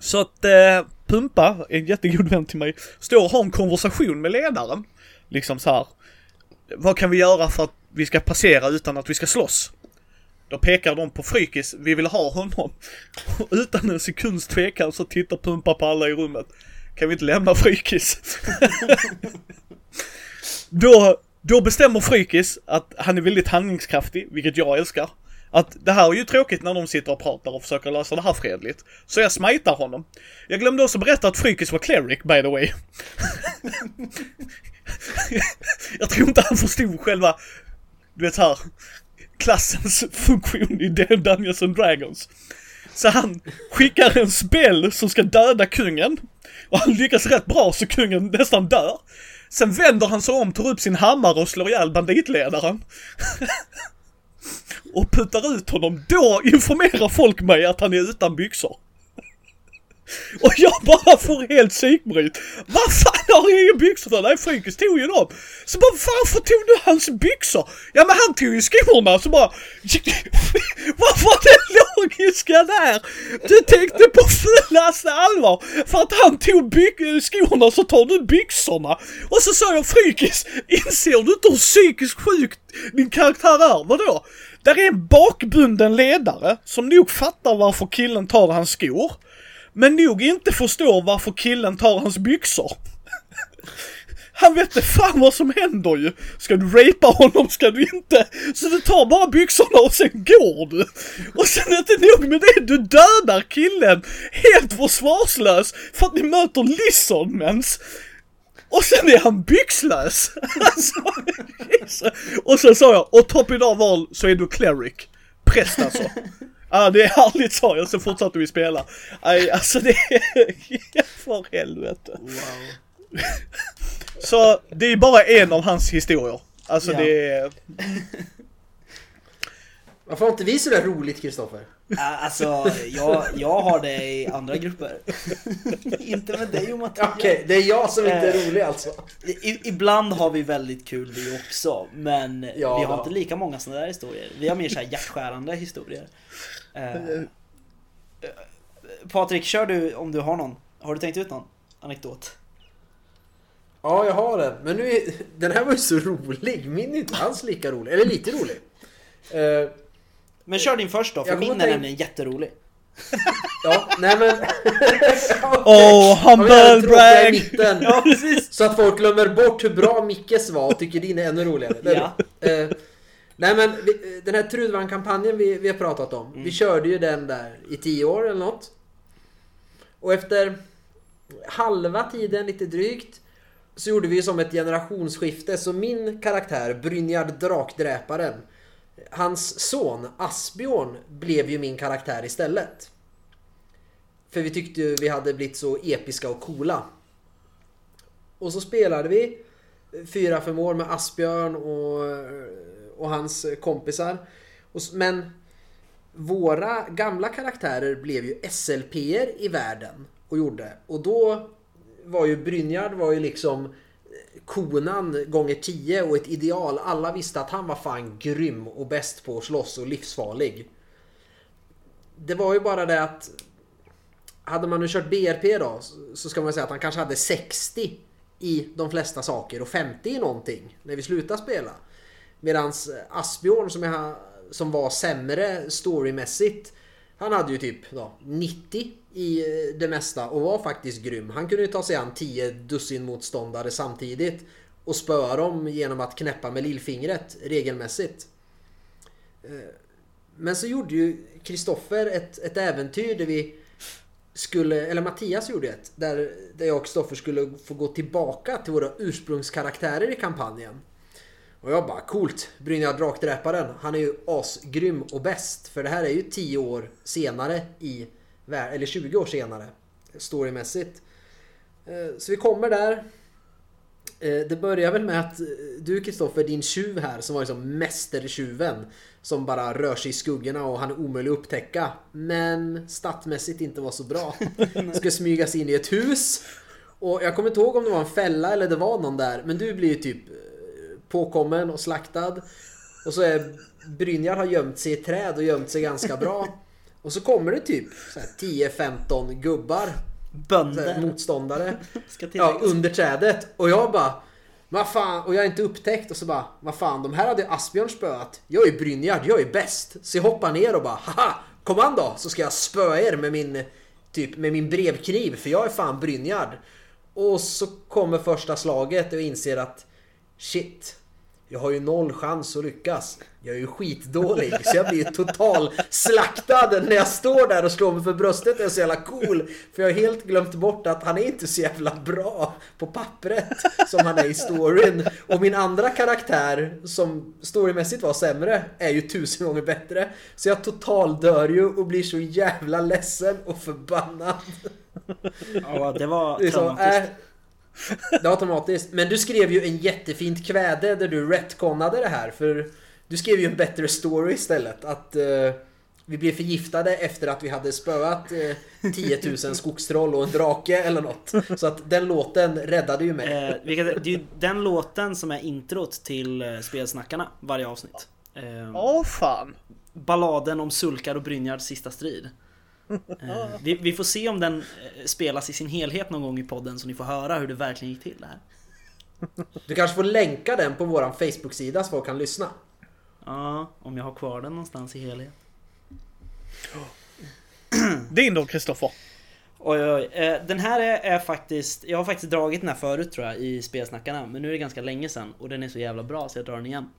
[SPEAKER 1] Så att eh, Pumpa, en jättegod vän till mig, står och har en konversation med ledaren. Liksom så här. Vad kan vi göra för att vi ska passera utan att vi ska slåss? Då pekar de på Frykis, vi vill ha honom. Och utan en sekunds tvekan så tittar Pumpa på alla i rummet. Kan vi inte lämna Frykis? (laughs) då, då bestämmer Frykis att han är väldigt handlingskraftig, vilket jag älskar. Att det här är ju tråkigt när de sitter och pratar och försöker lösa det här fredligt. Så jag smitar honom. Jag glömde också berätta att Frykis var cleric, by the way. (laughs) jag tror inte han förstod själva, du vet här, klassens funktion i Dungeons and Dragons. Så han skickar en spel som ska döda kungen. Och han lyckas rätt bra så kungen nästan dör. Sen vänder han sig om, tar upp sin hammare och slår ihjäl banditledaren. (laughs) och puttar ut honom. Då informerar folk mig att han är utan byxor. Och jag bara får helt psykbryt. Vad fan har jag inga byxor för? Nej, Frykis tog ju dem. Så bara, varför tog du hans byxor? Ja men han tog ju skorna, så bara... (laughs) Vad var det logiska där? Du tänkte på fullaste allvar. För att han tog by- skorna så tar du byxorna. Och så sa jag Frykis, inser du inte hur psykiskt sjuk din karaktär är? Vadå? Där är en bakbunden ledare som nog fattar varför killen tar hans skor. Men nog inte förstår varför killen tar hans byxor. (laughs) Han vet inte fan vad som händer ju. Ska du rapa honom, ska du inte? Så du tar bara byxorna och sen går du. Och sen är det inte nog med det, du dödar killen helt försvarslös för att ni möter lizardmens. Och sen är han byxlös. Alltså, och sen sa jag, och top idag val så är du cleric. Präst alltså. Ja, det är härligt sa jag, så fortsatte vi spela. Nej, alltså det är... (laughs) För helvete.
[SPEAKER 2] Wow.
[SPEAKER 1] Så det är bara en av hans historier. Alltså
[SPEAKER 2] Ja.
[SPEAKER 1] det är... (laughs)
[SPEAKER 3] Varför har inte vi sådär roligt Kristoffer?
[SPEAKER 2] Alltså, jag, jag har det i andra grupper. (laughs) Inte med dig och Mattias.
[SPEAKER 3] Okej, det är jag som inte är rolig alltså.
[SPEAKER 2] I, ibland har vi väldigt kul vi också, men
[SPEAKER 3] Ja,
[SPEAKER 2] vi har
[SPEAKER 3] då.
[SPEAKER 2] inte lika många sådana där historier. Vi har mer så här hjärtskärande historier. (laughs) Eh, Patrik, kör du om du har någon. Har du tänkt ut någon anekdot?
[SPEAKER 3] Ja, jag har den. Men nu är, den här var ju så rolig. Min är inte alls lika rolig. Eller lite rolig. Eh,
[SPEAKER 2] Men kör din först då, för min är
[SPEAKER 3] tänk-
[SPEAKER 2] nämligen jätterolig.
[SPEAKER 3] Ja, nej men... (laughs)
[SPEAKER 1] Oh, humble brag!
[SPEAKER 3] mitten.
[SPEAKER 2] Ja, precis!
[SPEAKER 3] Så att folk glömmer bort hur bra Mickes var och tycker din är ännu roligare.
[SPEAKER 2] Ja.
[SPEAKER 3] Eh, nej men vi, den här Trudvagn-kampanjen vi, vi har pratat om. Vi körde ju den där i tio år eller något. Och efter halva tiden lite drygt så gjorde vi som ett generationsskifte. Så min karaktär, Brynjard Drakdräparen, hans son Asbjörn blev ju min karaktär istället. För vi tyckte ju vi hade blivit så episka och coola. Och så spelade vi fyra, fem år med Asbjörn och, och hans kompisar. Och, men våra gamla karaktärer blev ju SLP'er i världen och gjorde. Och då var ju Brynjard var ju liksom konan gånger 10 och ett ideal. Alla visste att han var fan grym och bäst på att slåss och livsfarlig. Det var ju bara det att hade man nu kört BRP då så- ska man säga att han kanske hade 60 i de flesta saker och 50 i någonting när vi slutade spela. Medans Asbjörn som, jag, som var sämre storymässigt han hade ju typ då, 90 i eh, det mesta och var faktiskt grym. Han kunde ju ta sig an 10 dussin motståndare samtidigt och spöa dem genom att knäppa med lillfingret regelmässigt. Eh, men så gjorde ju Kristoffer ett, ett äventyr där vi skulle, eller Mattias gjorde ett, där, där jag och Kristoffer skulle få gå tillbaka till våra ursprungskaraktärer i kampanjen. Och jag bara coolt, Brynjar Drakdräparen, han är ju asgrym och bäst. För det här är ju 10 år senare i eller 20 år senare storymässigt. Eh, Så vi kommer där. Eh, Det börjar väl med att eh, du Kristoffer, din tjuv här som var liksom mästertjuven som bara rör sig i skuggorna och han är omöjlig att upptäcka. Men statmässigt inte var så bra. Ska smyga sig in i ett hus. Och jag kommer inte ihåg om det var en fälla eller det var någon där. Men du blir ju typ påkommen och slaktad. Och så är Brynjar har gömt sig i träd och gömt sig ganska bra. Och så kommer det typ så här 10-15 gubbar,
[SPEAKER 2] Bönder
[SPEAKER 3] motståndare. Ja, under trädet. Och jag bara... Vad fan? Och jag är inte upptäckt och så bara... Vad fan, de här hade Asbjörn spöat. Jag är Brynjard, jag är bäst. Så jag hoppar ner och bara Haha! Kom an då! Så ska jag spöa er med min... Typ med min brevkniv, för jag är fan Brynjard. Och så kommer första slaget och jag inser att... Shit. Jag har ju noll chans att lyckas. Jag är ju skitdålig så jag blir total slaktad när jag står där och slår mig för bröstet. Jag är så jävla cool. För jag har helt glömt bort att han är inte så jävla bra på pappret som han är i storyn. Och min andra karaktär som storymässigt var sämre är ju tusen gånger bättre. Så jag total dör ju och blir så jävla ledsen och förbannad.
[SPEAKER 2] Ja, det var traumatiskt.
[SPEAKER 3] Det var automatiskt. Men du skrev ju en jättefint kväde där du retconade det här. För du skrev ju en bättre story istället. Att eh, vi blev förgiftade efter att vi hade spöat eh, 10 000 skogstroll och en drake eller något. Så att den låten räddade ju mig.
[SPEAKER 2] Eh, vilket, det är ju den låten som är introt till eh, Spelsnackarna varje avsnitt. Eh,
[SPEAKER 1] Åh fan!
[SPEAKER 2] Balladen om Sulkar och Brynjards sista strid. Eh, vi, vi får se om den eh, spelas i sin helhet någon gång i podden så ni får höra hur det verkligen gick till det här.
[SPEAKER 3] Du kanske får länka den på våran Facebook-sida så folk kan lyssna.
[SPEAKER 2] Ja, om jag har kvar den någonstans i helhet. (clears throat)
[SPEAKER 1] Din då Kristoffer?
[SPEAKER 2] Oj, oj, eh, den här är, är faktiskt, jag har faktiskt dragit den här förut tror jag i Spelsnackarna, men nu är det ganska länge sedan och den är så jävla bra så jag drar den igen.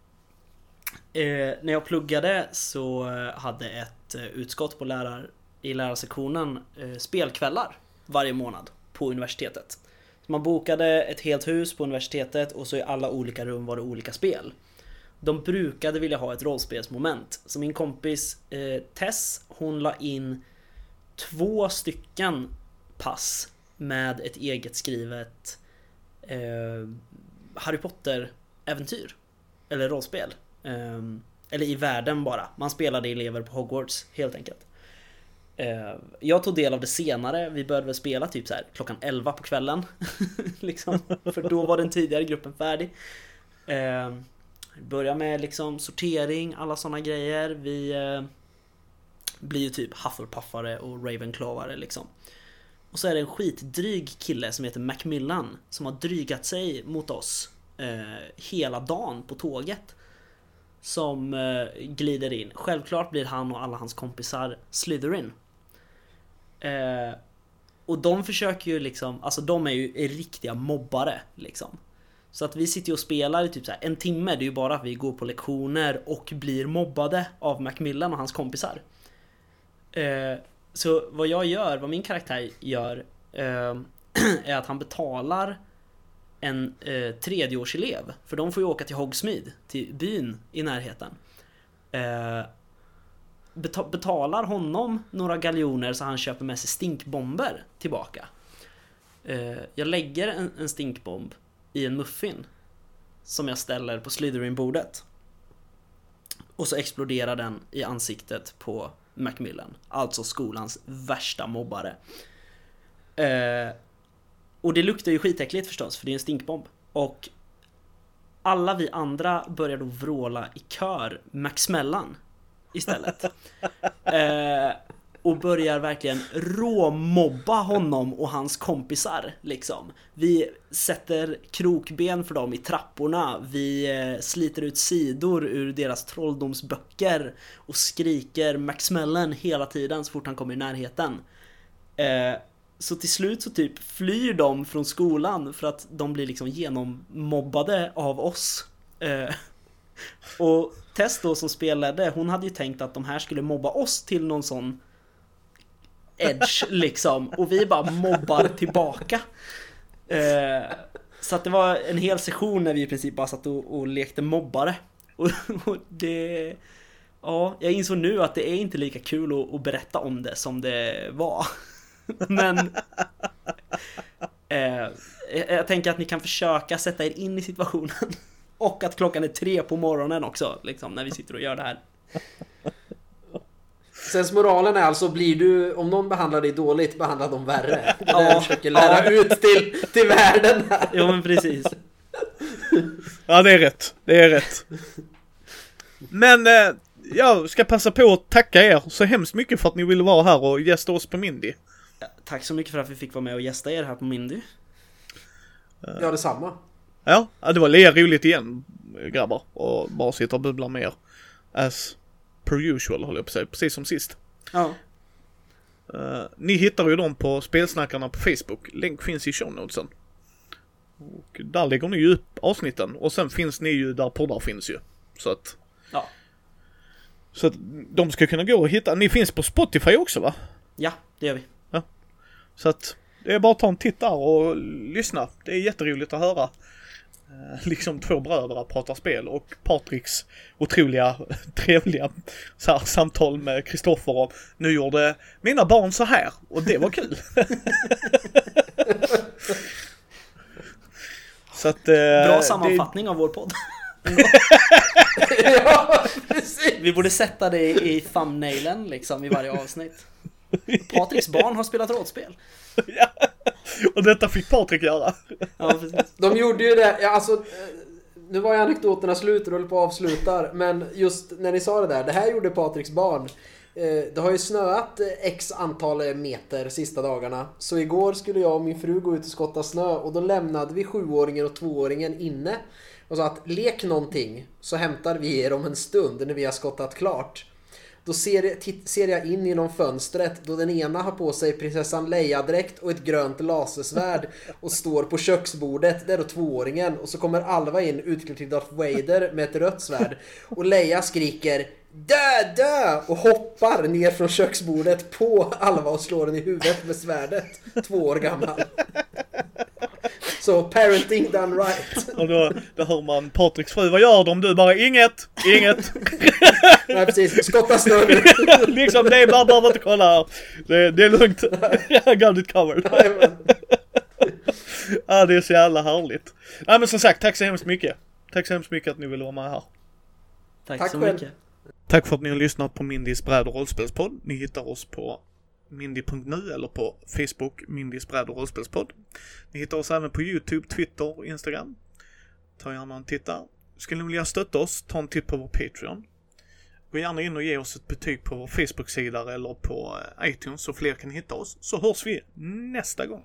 [SPEAKER 2] Eh, när jag pluggade så hade ett utskott på lärar, i lärarsektionen eh, spelkvällar varje månad på universitetet. Så man bokade ett helt hus på universitetet och så i alla olika rum var det olika spel. De brukade vilja ha ett rollspelsmoment. Så min kompis eh, Tess, hon la in två stycken pass med ett eget skrivet eh, Harry Potter-äventyr. Eller rollspel. Eh, eller i världen bara. Man spelade elever på Hogwarts helt enkelt. Eh, jag tog del av det senare. Vi började väl spela typ så här klockan 11 på kvällen. (laughs) liksom. För då var den tidigare gruppen färdig. Eh, börja med liksom sortering, alla sådana grejer. Vi eh, blir ju typ Hufflepuffare och Ravenclaware liksom. Och så är det en skitdryg kille som heter Macmillan som har drygat sig mot oss eh, hela dagen på tåget. Som eh, glider in. Självklart blir han och alla hans kompisar Slytherin. Eh, och de försöker ju liksom, alltså de är ju riktiga mobbare liksom. Så att vi sitter ju och spelar i typ så här en timme, det är ju bara att vi går på lektioner och blir mobbade av Macmillan och hans kompisar. Eh, så vad jag gör, vad min karaktär gör, eh, (clears throat) är att han betalar en eh, tredjeårselev, för de får ju åka till Hogsmeade, till byn i närheten. Eh, Beta- betalar honom några galjoner så han köper med sig stinkbomber tillbaka. Eh, jag lägger en, en stinkbomb i en muffin som jag ställer på Slytherin-bordet. Och så exploderar den i ansiktet på Macmillan, alltså skolans värsta mobbare. Eh, och det luktar ju skitäckligt förstås, för det är en stinkbomb. Och alla vi andra börjar då vråla i kör Maxmellan istället. eh, och börjar verkligen råmobba honom och hans kompisar liksom. Vi sätter krokben för dem i trapporna, vi eh, sliter ut sidor ur deras trolldomsböcker och skriker Maxmellen hela tiden så fort han kommer i närheten. Eh, så till slut så typ flyr de från skolan för att de blir liksom genommobbade av oss. Eh, och Tess då som spelade, hon hade ju tänkt att de här skulle mobba oss till någon sån edge (laughs) liksom. Och vi bara mobbar tillbaka. Eh, så att det var en hel session när vi i princip bara satt och, och lekte mobbare. Och, och det... Ja, jag insåg nu att det är inte lika kul att, att berätta om det som det var. (laughs) Men... Eh, jag tänker att ni kan försöka sätta er in i situationen. Och att klockan är tre på morgonen också, liksom, när vi sitter och gör det här.
[SPEAKER 3] Sens moralen är alltså, blir du, om någon behandlar dig dåligt, behandla dem värre. (laughs) Det är det
[SPEAKER 2] Ja.
[SPEAKER 3] jag försöker lära ut till, till världen här.
[SPEAKER 2] Jo men precis. (laughs)
[SPEAKER 1] Ja, det är rätt. Det är rätt. Men eh, jag ska passa på att tacka er så hemskt mycket för att ni ville vara här och gästa oss på Mindy.
[SPEAKER 2] Tack så mycket för att vi fick vara med och gästa er här på Mindy.
[SPEAKER 3] Ja, detsamma.
[SPEAKER 1] Ja, ja, det var lika roligt igen grabbar och bara sitta och bubbla med er. As per usual håller jag på att säga, precis som sist.
[SPEAKER 2] Ja.
[SPEAKER 1] Eh, ni hittar ju dem på Spelsnackarna på Facebook. Länk finns i show notesen. Och där lägger ni ju upp avsnitten och sen finns ni ju där poddar finns ju. Så att...
[SPEAKER 2] Ja.
[SPEAKER 1] Så att de ska kunna gå och hitta. Ni finns på Spotify också va?
[SPEAKER 2] Ja, det gör vi.
[SPEAKER 1] Så att det är bara att ta en titt där och lyssna. Det är jätteroligt att höra. Eh, Liksom två bröder pratar spel och Patriks otroliga (laughs) trevliga så här, samtal med Kristoffer om nu gjorde mina barn så här och det var kul. (laughs) så att, eh,
[SPEAKER 2] Bra
[SPEAKER 1] det-
[SPEAKER 2] sammanfattning av vår podd. (laughs)
[SPEAKER 3] ja.
[SPEAKER 2] Vi borde sätta det i thumbnailen liksom i varje avsnitt. Patriks barn har spelat rollspel.
[SPEAKER 1] ja. Och detta fick Patrik göra.
[SPEAKER 2] Ja, precis.
[SPEAKER 3] De gjorde ju det, ja, alltså... Eh, nu var ju anekdoterna slut och håller på att avslutar, men just när ni sa det där, det här gjorde Patriks barn. Eh, det har ju snöat x antal meter sista dagarna. Så igår skulle jag och min fru gå ut och skotta snö och då lämnade vi sjuåringen och tvååringen inne. Och sa att lek någonting så hämtar vi er om en stund när vi har skottat klart. Då ser, jag- titt- ser jag in genom fönstret då den ena har på sig prinsessan Leia-dräkt och ett grönt lasersvärd och står på köksbordet. Det är då tvååringen och så kommer Alva in utklädd till Darth Vader med ett rött svärd. Och Leia skriker Dö, dö! Och hoppar ner från köksbordet på Alva och slår den i huvudet med svärdet. Två år gammal. Så parenting done right.
[SPEAKER 1] Och då, då hör man Patriks fru, vad gör de? Du bara inget, inget.
[SPEAKER 3] Nej precis, skotta snö nu. (laughs)
[SPEAKER 1] liksom det är bara, behöver inte kolla här. Det, det är lugnt. I got it covered.
[SPEAKER 3] Jajamän.
[SPEAKER 1] Ja, det är så jävla härligt. Nej men som sagt, tack så hemskt mycket. Tack så hemskt mycket att ni ville vara med här.
[SPEAKER 2] Tack,
[SPEAKER 3] Tack
[SPEAKER 2] så
[SPEAKER 3] själv.
[SPEAKER 2] mycket.
[SPEAKER 1] Tack för att ni har lyssnat på Mindys bräd och rollspelspodd. Ni hittar oss på mindy.nu eller på Facebook Mindys bräd och rollspelspodd. Ni hittar oss även på YouTube, Twitter och Instagram. Ta gärna en titt där. Skulle ni vilja stötta oss, ta en titt på vår Patreon. Gå gärna in och ge oss ett betyg på vår Facebook-sida eller på eh, iTunes så fler kan hitta oss. Så hörs vi nästa gång.